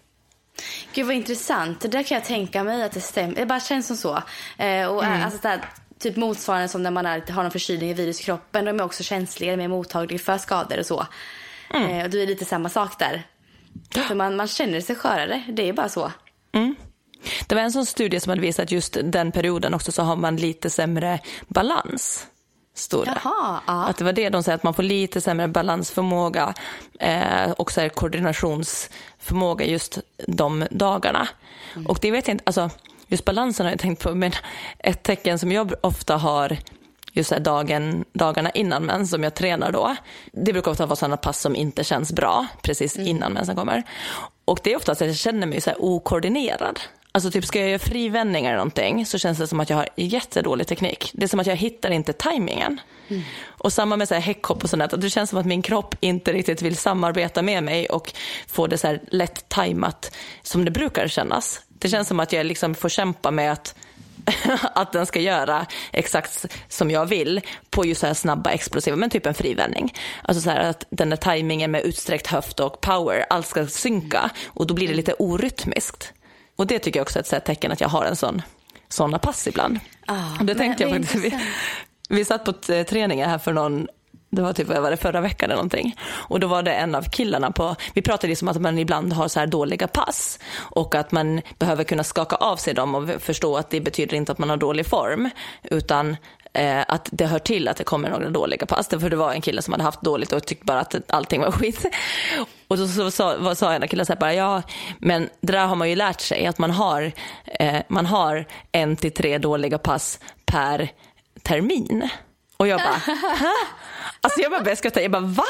Gud vad intressant. Det där kan jag tänka mig att det stämmer. Det bara känns som så. Eh, och mm. alltså där, typ motsvarande som när man är, har någon förkylning i virus i kroppen. De är också känsligare, mer mottagliga för skador och så. Mm. Eh, och det är lite samma sak där. För man, man känner sig skörare. Det är bara så. Mm. Det var en sån studie som hade visat att just den perioden också så har man lite sämre balans stod det. Jaha, ja. Att det var det de säger, att man får lite sämre balansförmåga eh, och så här koordinationsförmåga just de dagarna. Mm. Och det vet jag inte, alltså just balansen har jag tänkt på, men ett tecken som jag ofta har just här dagen, dagarna innan mens som jag tränar då. Det brukar ofta vara sådana pass som inte känns bra precis mm. innan mensen kommer. Och det är ofta så att jag känner mig så här okoordinerad. Alltså typ ska jag göra frivändningar eller någonting så känns det som att jag har jättedålig teknik. Det är som att jag hittar inte tajmingen. Mm. Och samma med så här häckhopp och sånt. Det känns som att min kropp inte riktigt vill samarbeta med mig och få det så här lätt tajmat som det brukar kännas. Det känns som att jag liksom får kämpa med att att den ska göra exakt som jag vill på just så här snabba explosiva, men typ en frivändning. Alltså så här att den där tajmingen med utsträckt höft och power, allt ska synka och då blir det lite orytmiskt. Och det tycker jag också är ett tecken att jag har en sån, såna pass ibland. Ah, det tänkte jag faktiskt. Vi, vi satt på träningen här för någon det var typ var det, förra veckan eller någonting. Och då var det en av killarna på, vi pratade liksom att man ibland har så här dåliga pass och att man behöver kunna skaka av sig dem och förstå att det betyder inte att man har dålig form utan eh, att det hör till att det kommer några dåliga pass. För det var en kille som hade haft dåligt och tyckte bara att allting var skit. Och så, så, så sa en kille så här bara, ja, men det där har man ju lärt sig, att man har, eh, man har en till tre dåliga pass per termin. Och jag bara, Hä? Alltså jag bara började skratta, jag bara va?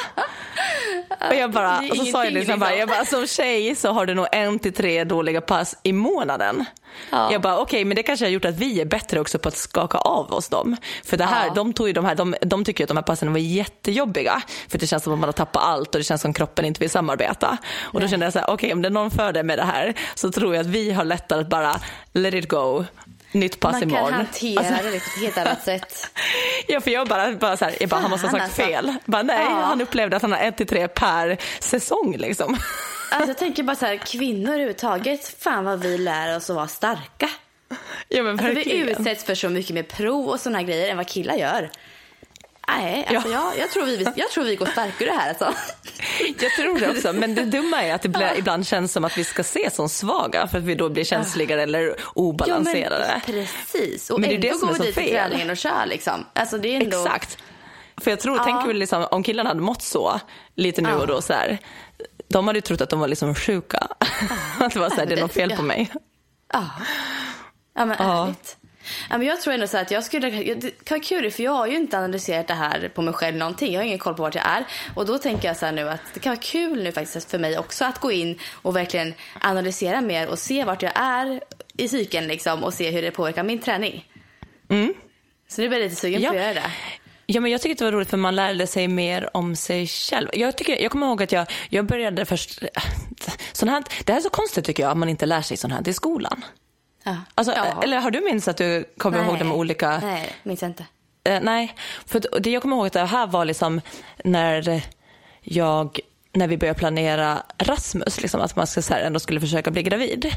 Och, jag bara, och så sa jag liksom, bara, jag bara, som tjej så har du nog en till tre dåliga pass i månaden. Ja. Jag bara okej okay, men det kanske har gjort att vi är bättre också på att skaka av oss dem. För det här, ja. de, tog ju de, här, de, de tycker att de här passen var jättejobbiga. För det känns som att man har tappat allt och det känns som att kroppen inte vill samarbeta. Och då kände jag så här, okej okay, om det är någon fördel med det här så tror jag att vi har lättare att bara let it go nytt pass imorgon. Man kan hantera alltså, det på ett helt annat sätt. ja, för jag bara, bara så här, jag bara, han måste ha sagt alltså. fel. Bara, nej, ja. han upplevde att han har ett till tre per säsong liksom. alltså, jag tänker bara så här, kvinnor överhuvudtaget, fan vad vi lär oss att vara starka. Ja, men alltså, vi utsätts för så mycket mer prov och sådana grejer än vad killar gör. Nej, alltså ja. jag, jag, tror vi, jag tror vi går starkare här. Alltså. Jag tror det också, men det dumma är att det blir, ibland känns som att vi ska ses som svaga för att vi då blir känsligare eller obalanserade. Ja, men, precis, och men det är ändå det som går vi dit till träningen och kör. Liksom. Alltså, det är ändå... Exakt. För jag tror, ja. tänker väl liksom, om killarna hade mått så lite nu ja. och då så här, de hade ju trott att de var liksom sjuka. Ja. att det var så här, det är något fel på mig. Ja, ja men ärligt. Men jag tror ändå så att jag skulle, vara kul för jag har ju inte analyserat det här på mig själv någonting. Jag har ingen koll på vart jag är. Och då tänker jag så nu att det kan vara kul nu faktiskt för mig också att gå in och verkligen analysera mer och se vart jag är i cykeln liksom och se hur det påverkar min träning. Mm. Så nu blir jag lite sugen ja. på att göra det. Ja, men jag tycker det var roligt för man lärde sig mer om sig själv. Jag, tycker, jag kommer ihåg att jag, jag började först... Sån här, det här är så konstigt tycker jag, att man inte lär sig sånt här i skolan. Ja. Alltså, ja. Eller har du minns att du kommer nej. ihåg de olika? Nej, minns jag inte. Eh, nej, för det jag kommer ihåg att det här var liksom när jag, när vi började planera Rasmus, liksom, att man ska, så här, ändå skulle försöka bli gravid.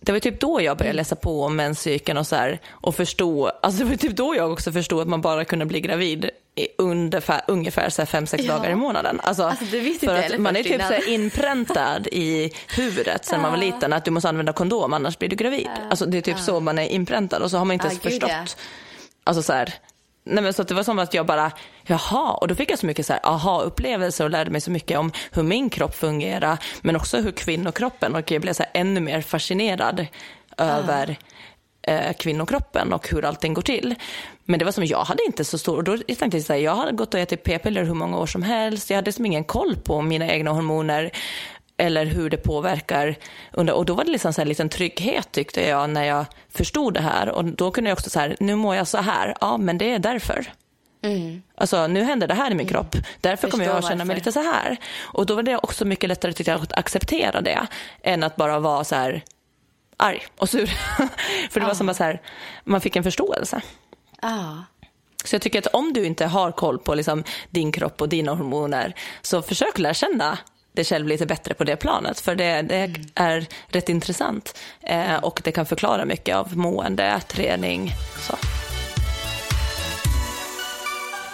Det var typ då jag började mm. läsa på om menscykeln och, så här, och förstå, alltså det var typ då jag också förstod att man bara kunde bli gravid ungefär, ungefär så fem, sex ja. dagar i månaden. Alltså, alltså för att man är typ så inpräntad i huvudet sen ja. man var liten att du måste använda kondom annars blir du gravid. Ja. Alltså, det är typ så man är inpräntad och så har man inte ens förstått. Alltså så här, Nej, men så det var som att jag bara, jaha, och då fick jag så mycket så här, aha-upplevelser och lärde mig så mycket om hur min kropp fungerar, men också hur kvinnokroppen, och jag blev så här, ännu mer fascinerad ah. över eh, kvinnokroppen och hur allting går till. Men det var som, jag hade inte så stor, och då tänkte jag så här, jag hade gått och ätit p-piller hur många år som helst, jag hade som ingen koll på mina egna hormoner eller hur det påverkar. Och då var det liksom så här en liten trygghet tyckte jag när jag förstod det här. Och då kunde jag också så här, nu mår jag så här, ja men det är därför. Mm. Alltså nu händer det här i min kropp, därför kommer jag att känna mig lite så här. Och då var det också mycket lättare tyckte jag, att acceptera det än att bara vara så här arg och sur. För det var som att så här, man fick en förståelse. Ah. Så jag tycker att om du inte har koll på liksom din kropp och dina hormoner så försök lära känna dig själv lite bättre på det planet. För det, det mm. är rätt intressant eh, och det kan förklara mycket av mående, träning. Så.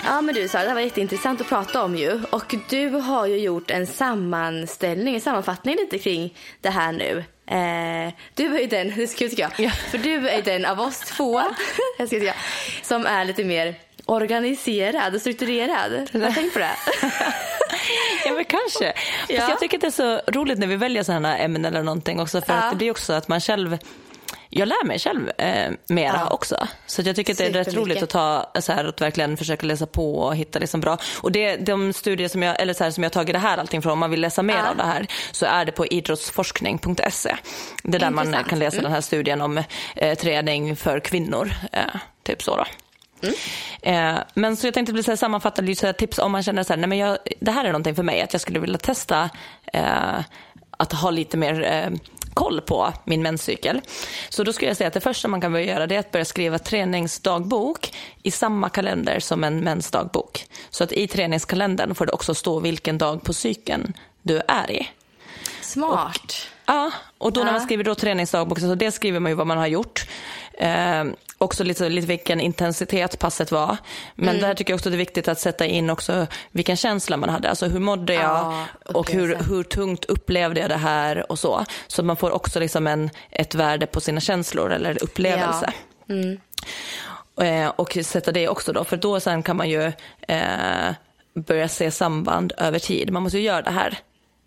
Ja men du Sara, det här var jätteintressant att prata om ju. Och du har ju gjort en sammanställning, en sammanfattning lite kring det här nu. Eh, du är ju den, det ska jag, ja. för du är den av oss två jag som är lite mer organiserad och strukturerad. Har du tänkt på det? ja men kanske. Ja. jag tycker att det är så roligt när vi väljer sådana ämnen eller någonting också för ja. att det blir också att man själv jag lär mig själv eh, mera ja. också. Så jag tycker att det är rätt roligt att ta så här, att verkligen försöka läsa på och hitta liksom bra. Och det, de studier som jag, eller så här, som jag tagit det här allting från, om man vill läsa mer ja. av det här, så är det på idrottsforskning.se. Det är där man kan läsa mm. den här studien om eh, träning för kvinnor. Eh, typ så då. Mm. Eh, men så jag tänkte bli sammanfatta lite tips om man känner så här, nej men jag, det här är någonting för mig, att jag skulle vilja testa eh, att ha lite mer eh, koll på min menscykel. Så då skulle jag säga att det första man kan börja göra det är att börja skriva träningsdagbok i samma kalender som en mensdagbok. Så att i träningskalendern får det också stå vilken dag på cykeln du är i. Smart. Och, ja, och då när man skriver då träningsdagbok, så det skriver man ju vad man har gjort. Eh, också lite, lite vilken intensitet passet var. Men mm. där tycker jag också det är viktigt att sätta in också vilken känsla man hade. Alltså hur mådde jag ah, och hur, hur tungt upplevde jag det här och så. Så man får också liksom en, ett värde på sina känslor eller upplevelse. Ja. Mm. Eh, och sätta det också då, för då sen kan man ju eh, börja se samband över tid. Man måste ju göra det här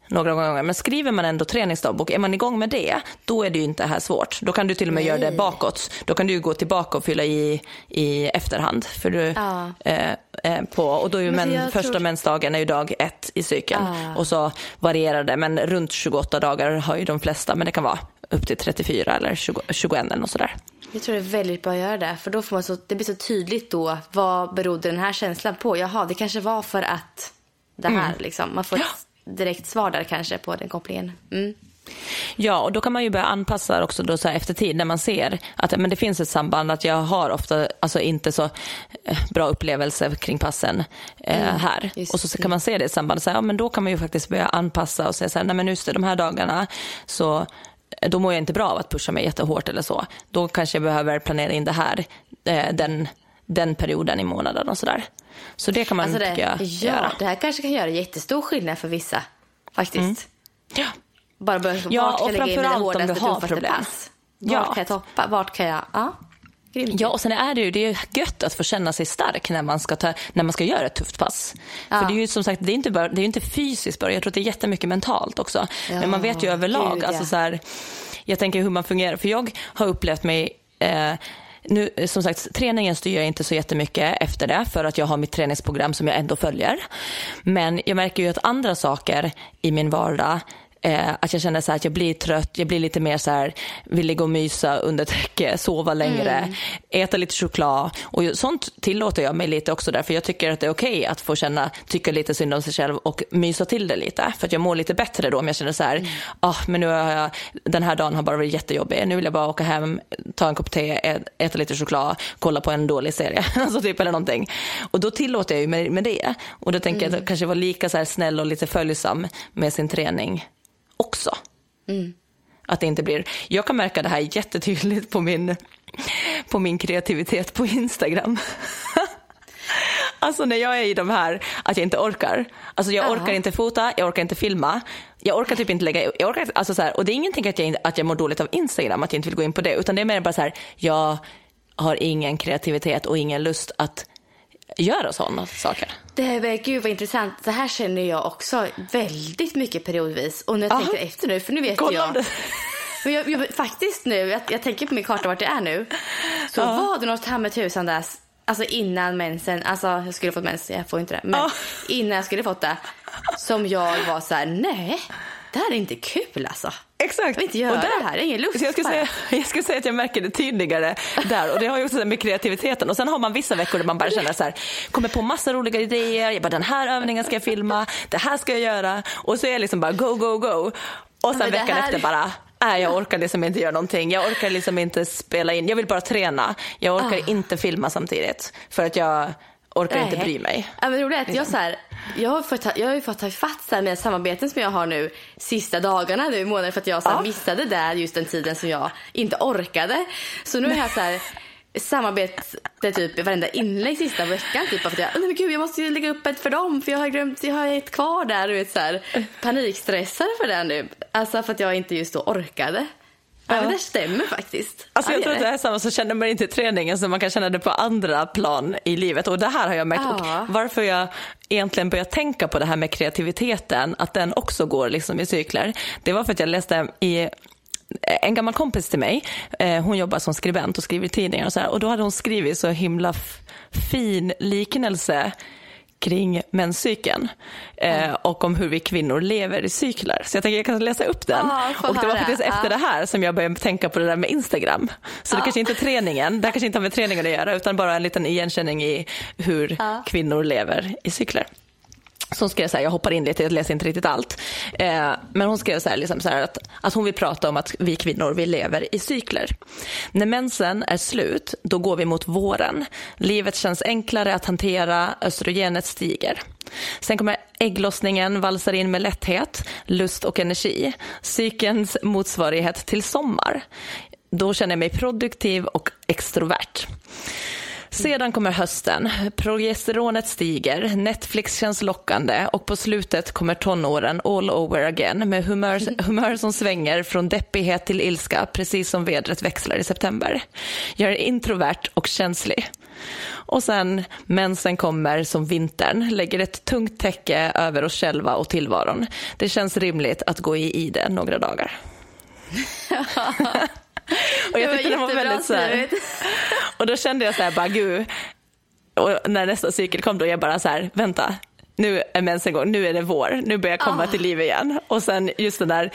några gånger. Men skriver man ändå träningsdagbok, är man igång med det, då är det ju inte här svårt. Då kan du till och med Nej. göra det bakåt. Då kan du gå tillbaka och fylla i i efterhand. För du, ja. eh, eh, på, och då är ju men, första tror... mensdagen är ju dag ett i cykeln. Ja. Och så varierar det, men runt 28 dagar har ju de flesta, men det kan vara upp till 34 eller 20, 21 eller något sådär. Jag tror det är väldigt bra att göra det, för då får man så, det blir så tydligt då, vad berodde den här känslan på? Jaha, det kanske var för att det här mm. liksom. Man får ett direkt svar där kanske på den kopplingen. Mm. Ja, och då kan man ju börja anpassa också då så efter tid när man ser att men det finns ett samband att jag har ofta alltså inte så eh, bra upplevelser kring passen eh, mm, här. Och så, så kan man se det sambandet, så här, ja, men då kan man ju faktiskt börja anpassa och säga så här, nej men just det, de här dagarna så eh, då mår jag inte bra av att pusha mig jättehårt eller så. Då kanske jag behöver planera in det här, eh, den, den perioden i månaden och sådär. Så det kan man alltså det, ja, göra. Det här kanske kan göra jättestor skillnad för vissa faktiskt. Mm. Ja. Bara börja, ja, vart kan jag lägga in mina hårdaste, tuffaste pass? Vart ja. kan jag toppa? Vart kan jag... Ja. Ja, och sen är det ju det är gött att få känna sig stark när man ska, ta, när man ska göra ett tufft pass. Ja. För det är ju som sagt, det är inte, bara, det är inte fysiskt bara, jag tror att det är jättemycket mentalt också. Ja, Men man vet ju överlag, gud, alltså så här, jag tänker hur man fungerar, för jag har upplevt mig eh, nu, som sagt, träningen styr jag inte så jättemycket efter det för att jag har mitt träningsprogram som jag ändå följer. Men jag märker ju att andra saker i min vardag Eh, att jag känner så att jag blir trött, jag blir lite mer så här, vill ligga och mysa under täcke, sova längre, mm. äta lite choklad. Och sånt tillåter jag mig lite också därför jag tycker att det är okej okay att få känna, tycka lite synd om sig själv och mysa till det lite. För att jag mår lite bättre då om jag känner så här, mm. ah, men nu har jag, den här dagen har bara varit jättejobbig, nu vill jag bara åka hem, ta en kopp te, äta lite choklad, kolla på en dålig serie, alltså typ eller någonting. Och då tillåter jag ju mig med det. Och då tänker mm. jag att kanske vara lika så här snäll och lite följsam med sin träning också. Mm. Att det inte blir, jag kan märka det här jättetydligt på min, på min kreativitet på Instagram. Alltså när jag är i de här, att jag inte orkar. Alltså jag orkar inte fota, jag orkar inte filma. Jag orkar typ inte lägga, jag orkar, alltså så här, och det är ingenting att jag, att jag mår dåligt av Instagram, att jag inte vill gå in på det. Utan det är mer bara så här, jag har ingen kreativitet och ingen lust att göra sådana saker. Det här, gud vad intressant. Det här känner jag också väldigt mycket periodvis. Och när jag Aha. tänker efter nu, för nu vet Kolla jag. Det. Men jag, jag, faktiskt nu, jag, jag, tänker på min karta vart jag är nu. Så ja. var det något här med tusan där, alltså innan mensen, alltså jag skulle fått mens, jag får inte det. Men ja. innan jag skulle fått det. Som jag var så här, nej, det här är inte kul alltså. Exakt. Jag inte göra och där, det här, ingen lust jag skulle, säga, jag skulle säga att jag märker det tydligare där och det har ju också med kreativiteten och sen har man vissa veckor där man bara känner så här, kommer på massa roliga idéer, jag bara den här övningen ska jag filma, det här ska jag göra och så är jag liksom bara go, go, go och sen veckan här... efter bara Nej, jag orkar liksom inte göra någonting. Jag orkar liksom inte spela in. Jag vill bara träna. Jag orkar ah. inte filma samtidigt. För att jag orkar Nej. inte bry mig. Ja, men att jag, så här, jag, har fått, jag har ju fått ta ifatt med samarbeten som jag har nu sista dagarna nu i månaden för att jag så här, ja. missade där just den tiden som jag inte orkade. Så nu är jag så här samarbete typ varenda inlägg sista veckan. Typ, för att jag, nej men gud, jag måste ju lägga upp ett för dem för jag har glömt, jag har ett kvar där. Och vet, så här, panikstressad för det nu. Alltså för att jag inte just då orkade. Ja, det stämmer faktiskt. Alltså jag tror att det är samma, så känner man inte i träningen så man kan känna det på andra plan i livet. Och det här har jag märkt. Ja. varför jag egentligen började tänka på det här med kreativiteten, att den också går liksom i cykler. Det var för att jag läste i en gammal kompis till mig, eh, hon jobbar som skribent och skriver i tidningar och så här, och då hade hon skrivit så himla fin liknelse kring menscykeln eh, och om hur vi kvinnor lever i cyklar. Så jag tänker jag kan läsa upp den. Ah, och det var faktiskt ah. efter det här som jag började tänka på det där med Instagram. Så ah. det kanske inte är träningen, det kanske inte har med träningen att göra utan bara en liten igenkänning i hur kvinnor lever i cyklar. Så hon skrev så här, jag hoppar in lite, jag läser inte riktigt allt. Eh, men hon skrev så här, liksom så här att, att hon vill prata om att vi kvinnor, vi lever i cykler. När mensen är slut, då går vi mot våren. Livet känns enklare att hantera, östrogenet stiger. Sen kommer ägglossningen, valsar in med lätthet, lust och energi. Cykelns motsvarighet till sommar. Då känner jag mig produktiv och extrovert. Sedan kommer hösten. Progesteronet stiger, Netflix känns lockande och på slutet kommer tonåren all over again med humör, humör som svänger från deppighet till ilska precis som vädret växlar i september. Jag är introvert och känslig. Och sen mensen kommer som vintern, lägger ett tungt täcke över oss själva och tillvaron. Det känns rimligt att gå i ide några dagar. och jag tyckte den var väldigt så här, Och då kände jag så här, bara gud, och när nästa cykel kom då jag bara så här, vänta, nu är mensen igång, nu är det vår, nu börjar jag komma oh. till liv igen. Och sen just den där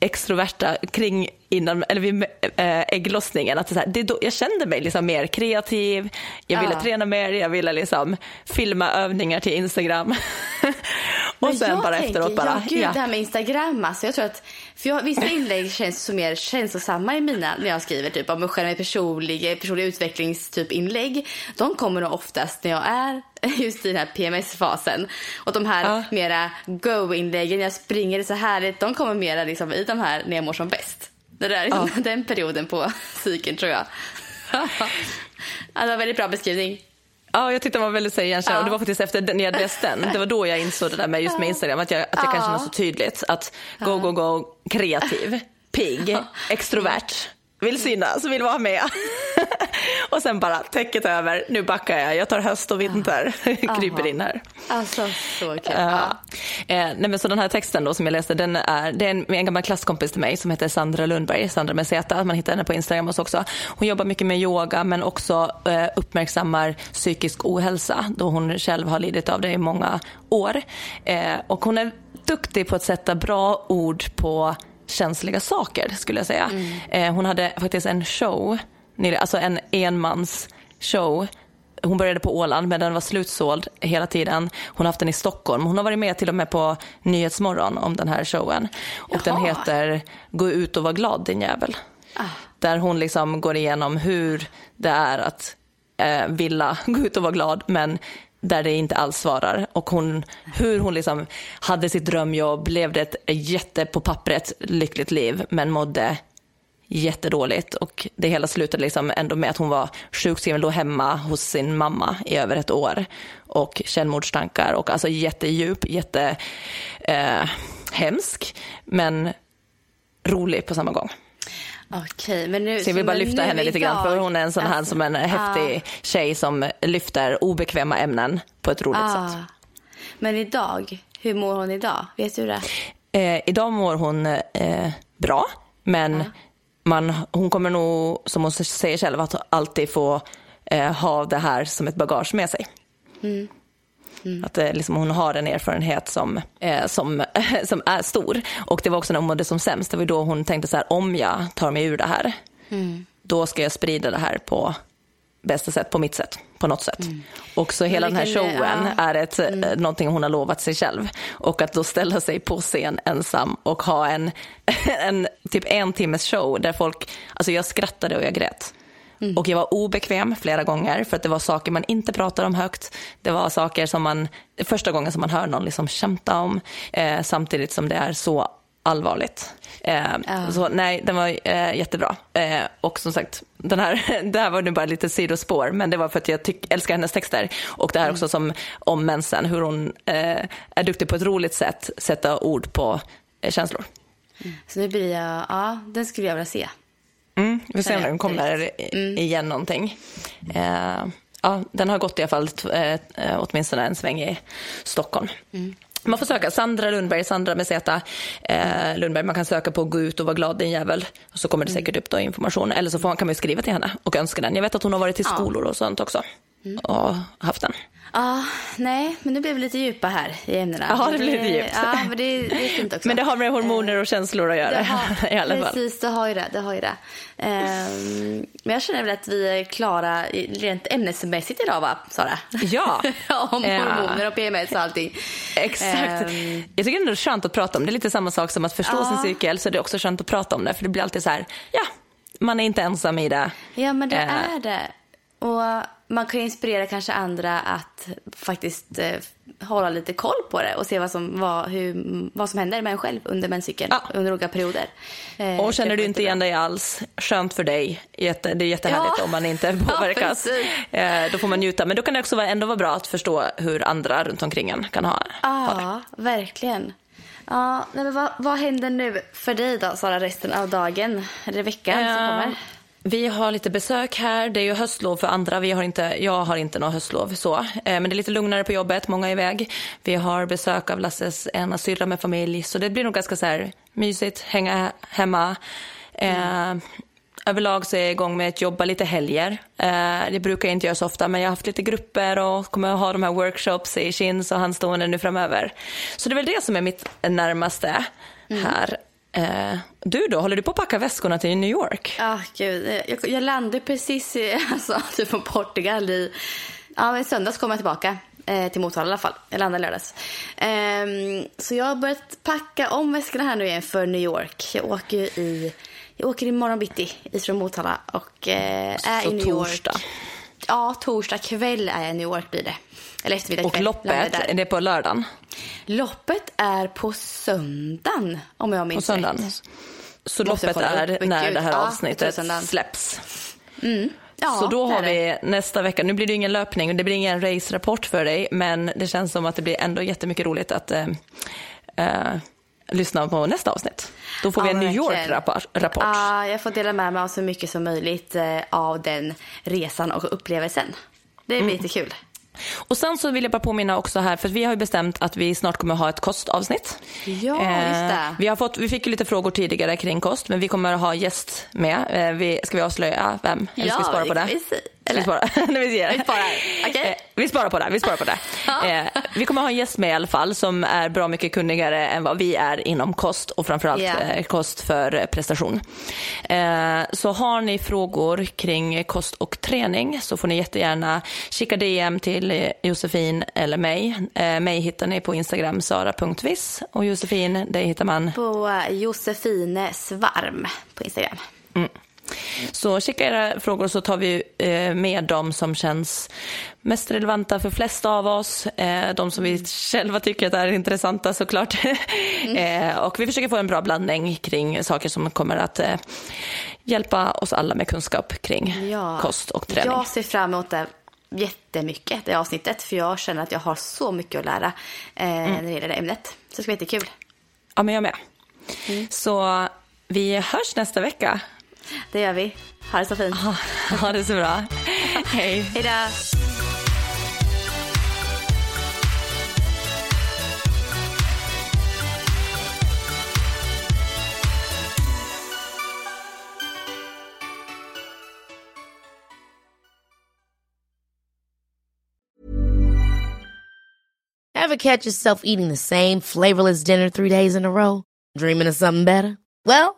extroverta kring innan, eller vid äh, ägglossningen. Att det, så här, det då, jag kände mig liksom mer kreativ, jag ville ja. träna mer, jag ville liksom filma övningar till Instagram. och sen bara tänker, efteråt bara... Ja, gud, ja. det här med Instagram, alltså, jag tror att för jag, vissa inlägg känns så mer känslosamma i mina när jag skriver typ om mig själv, personlig, personlig utvecklingstyp inlägg. De kommer nog oftast när jag är just i den här PMS-fasen. Och de här ja. mera go-inläggen, jag springer, så härligt, de kommer mera liksom i de här när jag mår som bäst. Det där, liksom, ja. Den perioden på cykeln tror jag. ja, det var en väldigt bra beskrivning. Ja, jag tyckte den var väldigt så. Ja. Och det var faktiskt efter när jag läste den, det var då jag insåg det där med just med Instagram, att jag, att jag ja. kan känna så tydligt att go, go, go, kreativ, pigg, extrovert vill synas, vill vara med. och sen bara täcket över, nu backar jag, jag tar höst och vinter, kryper in här. Alltså så kul. Uh, eh, nej, men så den här texten då som jag läste, den är, det är en, en gammal klasskompis till mig som heter Sandra Lundberg, Sandra med Z, man hittar henne på Instagram också. Hon jobbar mycket med yoga men också eh, uppmärksammar psykisk ohälsa då hon själv har lidit av det i många år. Eh, och hon är duktig på att sätta bra ord på känsliga saker skulle jag säga. Mm. Eh, hon hade faktiskt en show, alltså en enmans show hon började på Åland men den var slutsåld hela tiden. Hon har haft den i Stockholm. Hon har varit med till och med på Nyhetsmorgon om den här showen. Och Jaha. den heter Gå ut och var glad din jävel. Ah. Där hon liksom går igenom hur det är att eh, vilja gå ut och vara glad men där det inte alls svarar. Och hon, hur hon liksom hade sitt drömjobb, levde ett jätte på pappret lyckligt liv men mådde jättedåligt och det hela slutade liksom ändå med att hon var sjukskriven, låg hemma hos sin mamma i över ett år och självmordstankar och alltså jättedjup, jättehemsk eh, men rolig på samma gång. Okej, men nu, så jag vill bara lyfta henne lite grann för hon är en sån här alltså, som en häftig ah. tjej som lyfter obekväma ämnen på ett roligt ah. sätt. Men idag, hur mår hon idag? Vet du det? Eh, idag mår hon eh, bra, men ah. man, hon kommer nog, som hon säger själv, att alltid få eh, ha det här som ett bagage med sig. Mm. Mm. Att eh, liksom, hon har en erfarenhet som, eh, som, som är stor. Och det var också när hon mådde som sämst. Det var då hon tänkte så här, om jag tar mig ur det här, mm. då ska jag sprida det här på bästa sätt, på mitt sätt, på något sätt. Mm. Och så hela den här showen ja. är ett, mm. Eh, någonting hon har lovat sig själv. Och att då ställa sig på scen ensam och ha en, en typ en timmes show där folk, alltså jag skrattade och jag grät. Mm. Och jag var obekväm flera gånger för att det var saker man inte pratade om högt. Det var saker som man, första gången som man hör någon liksom kämta om, eh, samtidigt som det är så allvarligt. Eh, uh. Så nej, den var eh, jättebra. Eh, och som sagt, den här, det här var nu bara lite sidospår, men det var för att jag tyck, älskar hennes texter. Och det här mm. också som om mensen, hur hon eh, är duktig på ett roligt sätt sätta ord på eh, känslor. Mm. Så nu blir jag, ja, den skulle jag vilja se. Mm, vi får se om den kommer mm. igen någonting. Eh, ja, den har gått i alla fall eh, åtminstone en sväng i Stockholm. Mm. Man får söka Sandra Lundberg, Sandra med Z eh, Lundberg. Man kan söka på gå ut och vara glad din jävel. Och så kommer det mm. säkert upp då information. Eller så får man, kan man skriva till henne och önska den. Jag vet att hon har varit till skolor och sånt också. Mm. Och haft den. Ja, nej, men nu blev vi lite djupa här i ämnena. Ja, det blev lite djupt. Ja, men det, det är fint också. Men det har med hormoner och känslor att göra har, i alla fall. Precis, det har ju det. det, har ju det. Um, men jag känner väl att vi är klara rent ämnesmässigt idag, va, Sara? Ja. om hormoner och PMS och allting. Exakt. Um, jag tycker det är skönt att prata om det. är lite samma sak som att förstå ja. sin cykel, så det är också skönt att prata om det. För det blir alltid så här, ja, man är inte ensam i det. Ja, men det uh, är det. Och man kan inspirera kanske andra att faktiskt eh, hålla lite koll på det och se vad som, vad, hur, vad som händer med en själv under menscykeln, ja. under olika perioder. Eh, och känner du inte igen dig alls, skönt för dig. Jätte, det är jättehärligt ja. om man inte påverkas. Ja, eh, då får man njuta. Men då kan det också vara, ändå vara bra att förstå hur andra runt omkring en kan ha, ja, ha det. verkligen. Ja, men vad, vad händer nu för dig då, Sara, resten av dagen? Eller veckan som kommer? Vi har lite besök här. Det är ju höstlov för andra. Vi har inte, jag har inte något höstlov så. Eh, men det är lite lugnare på jobbet. Många är iväg. Vi har besök av Lasses ena syrra med familj. Så det blir nog ganska så här mysigt. Hänga hemma. Eh, överlag så är jag igång med att jobba lite helger. Eh, det brukar jag inte göra så ofta, men jag har haft lite grupper och kommer att ha de här workshops i Kins och handstående nu framöver. Så det är väl det som är mitt närmaste här. Eh, du då, håller du på att packa väskorna till New York? Ja, ah, gud. Jag, jag landade precis i, alltså, typ på Portugal i, ja, i söndags kom jag tillbaka eh, till Motala i alla fall. Jag landade lördags. Eh, så jag har börjat packa om väskorna här nu igen för New York. Jag åker i, jag åker imorgon bitti ifrån Motala och eh, är Så i New torsdag. York. Ja, torsdag kväll är jag i New York blir det. Eller eftermiddag Och kväll. loppet, är det på lördagen? Loppet är på söndagen om jag På minns söndagen? rätt. Så Måste loppet är upp, när det här ja, avsnittet tror söndagen. släpps. Ja, Så då har vi nästa vecka, nu blir det ingen löpning, det blir ingen race-rapport för dig, men det känns som att det blir ändå jättemycket roligt att eh, eh, lyssna på nästa avsnitt. Då får vi Ja, en New. York-rapport. rapport. Ja, jag får dela med mig av så mycket som möjligt eh, av den resan och upplevelsen. Det Mm. blir lite kul. Och sen så vill jag bara påminna också här, för vi har ju bestämt att vi snart kommer ha ett kostavsnitt. Ja, Eh, just det. Vi, har fått, vi fick ju lite frågor tidigare kring kost, men vi kommer att ha gäst med. Eh, Vi, ska vi avslöja vem? Eller ska vi Ja, spara det på det? kan Ska vi spara? Nej, vi, sparar. Okej. Eh, vi sparar på det. Vi sparar på det. Eh, vi kommer ha en gäst med i alla fall som är bra mycket kunnigare än vad vi är inom kost och framförallt eh, kost för eh, prestation. Eh, så har ni frågor kring kost och träning så får ni jättegärna skicka DM till eh, Josefin eller mig. Eh, mig hittar ni på Instagram sara.viss och Josefin, dig hittar man På Josefine Svarm på Instagram. Så skicka era frågor så tar vi eh, med de som känns mest relevanta för flest av oss. Eh, de som vi själva tycker att är intressanta såklart. eh, och vi försöker få en bra blandning kring saker som kommer att hjälpa oss alla med kunskap kring kost och träning. Jag ser fram emot det jättemycket, det avsnittet. För jag känner att jag har så mycket att lära eh, Mm. när det gäller det ämnet. Så det ska bli jättekul. Ja, men jag med. Mm. Så vi hörs nästa vecka. Det gör vi. Ha det så fint. Ha det så bra. Hej. Hej då! Ever catch yourself eating the same flavorless dinner three days in a row? Dreaming of something better? Well,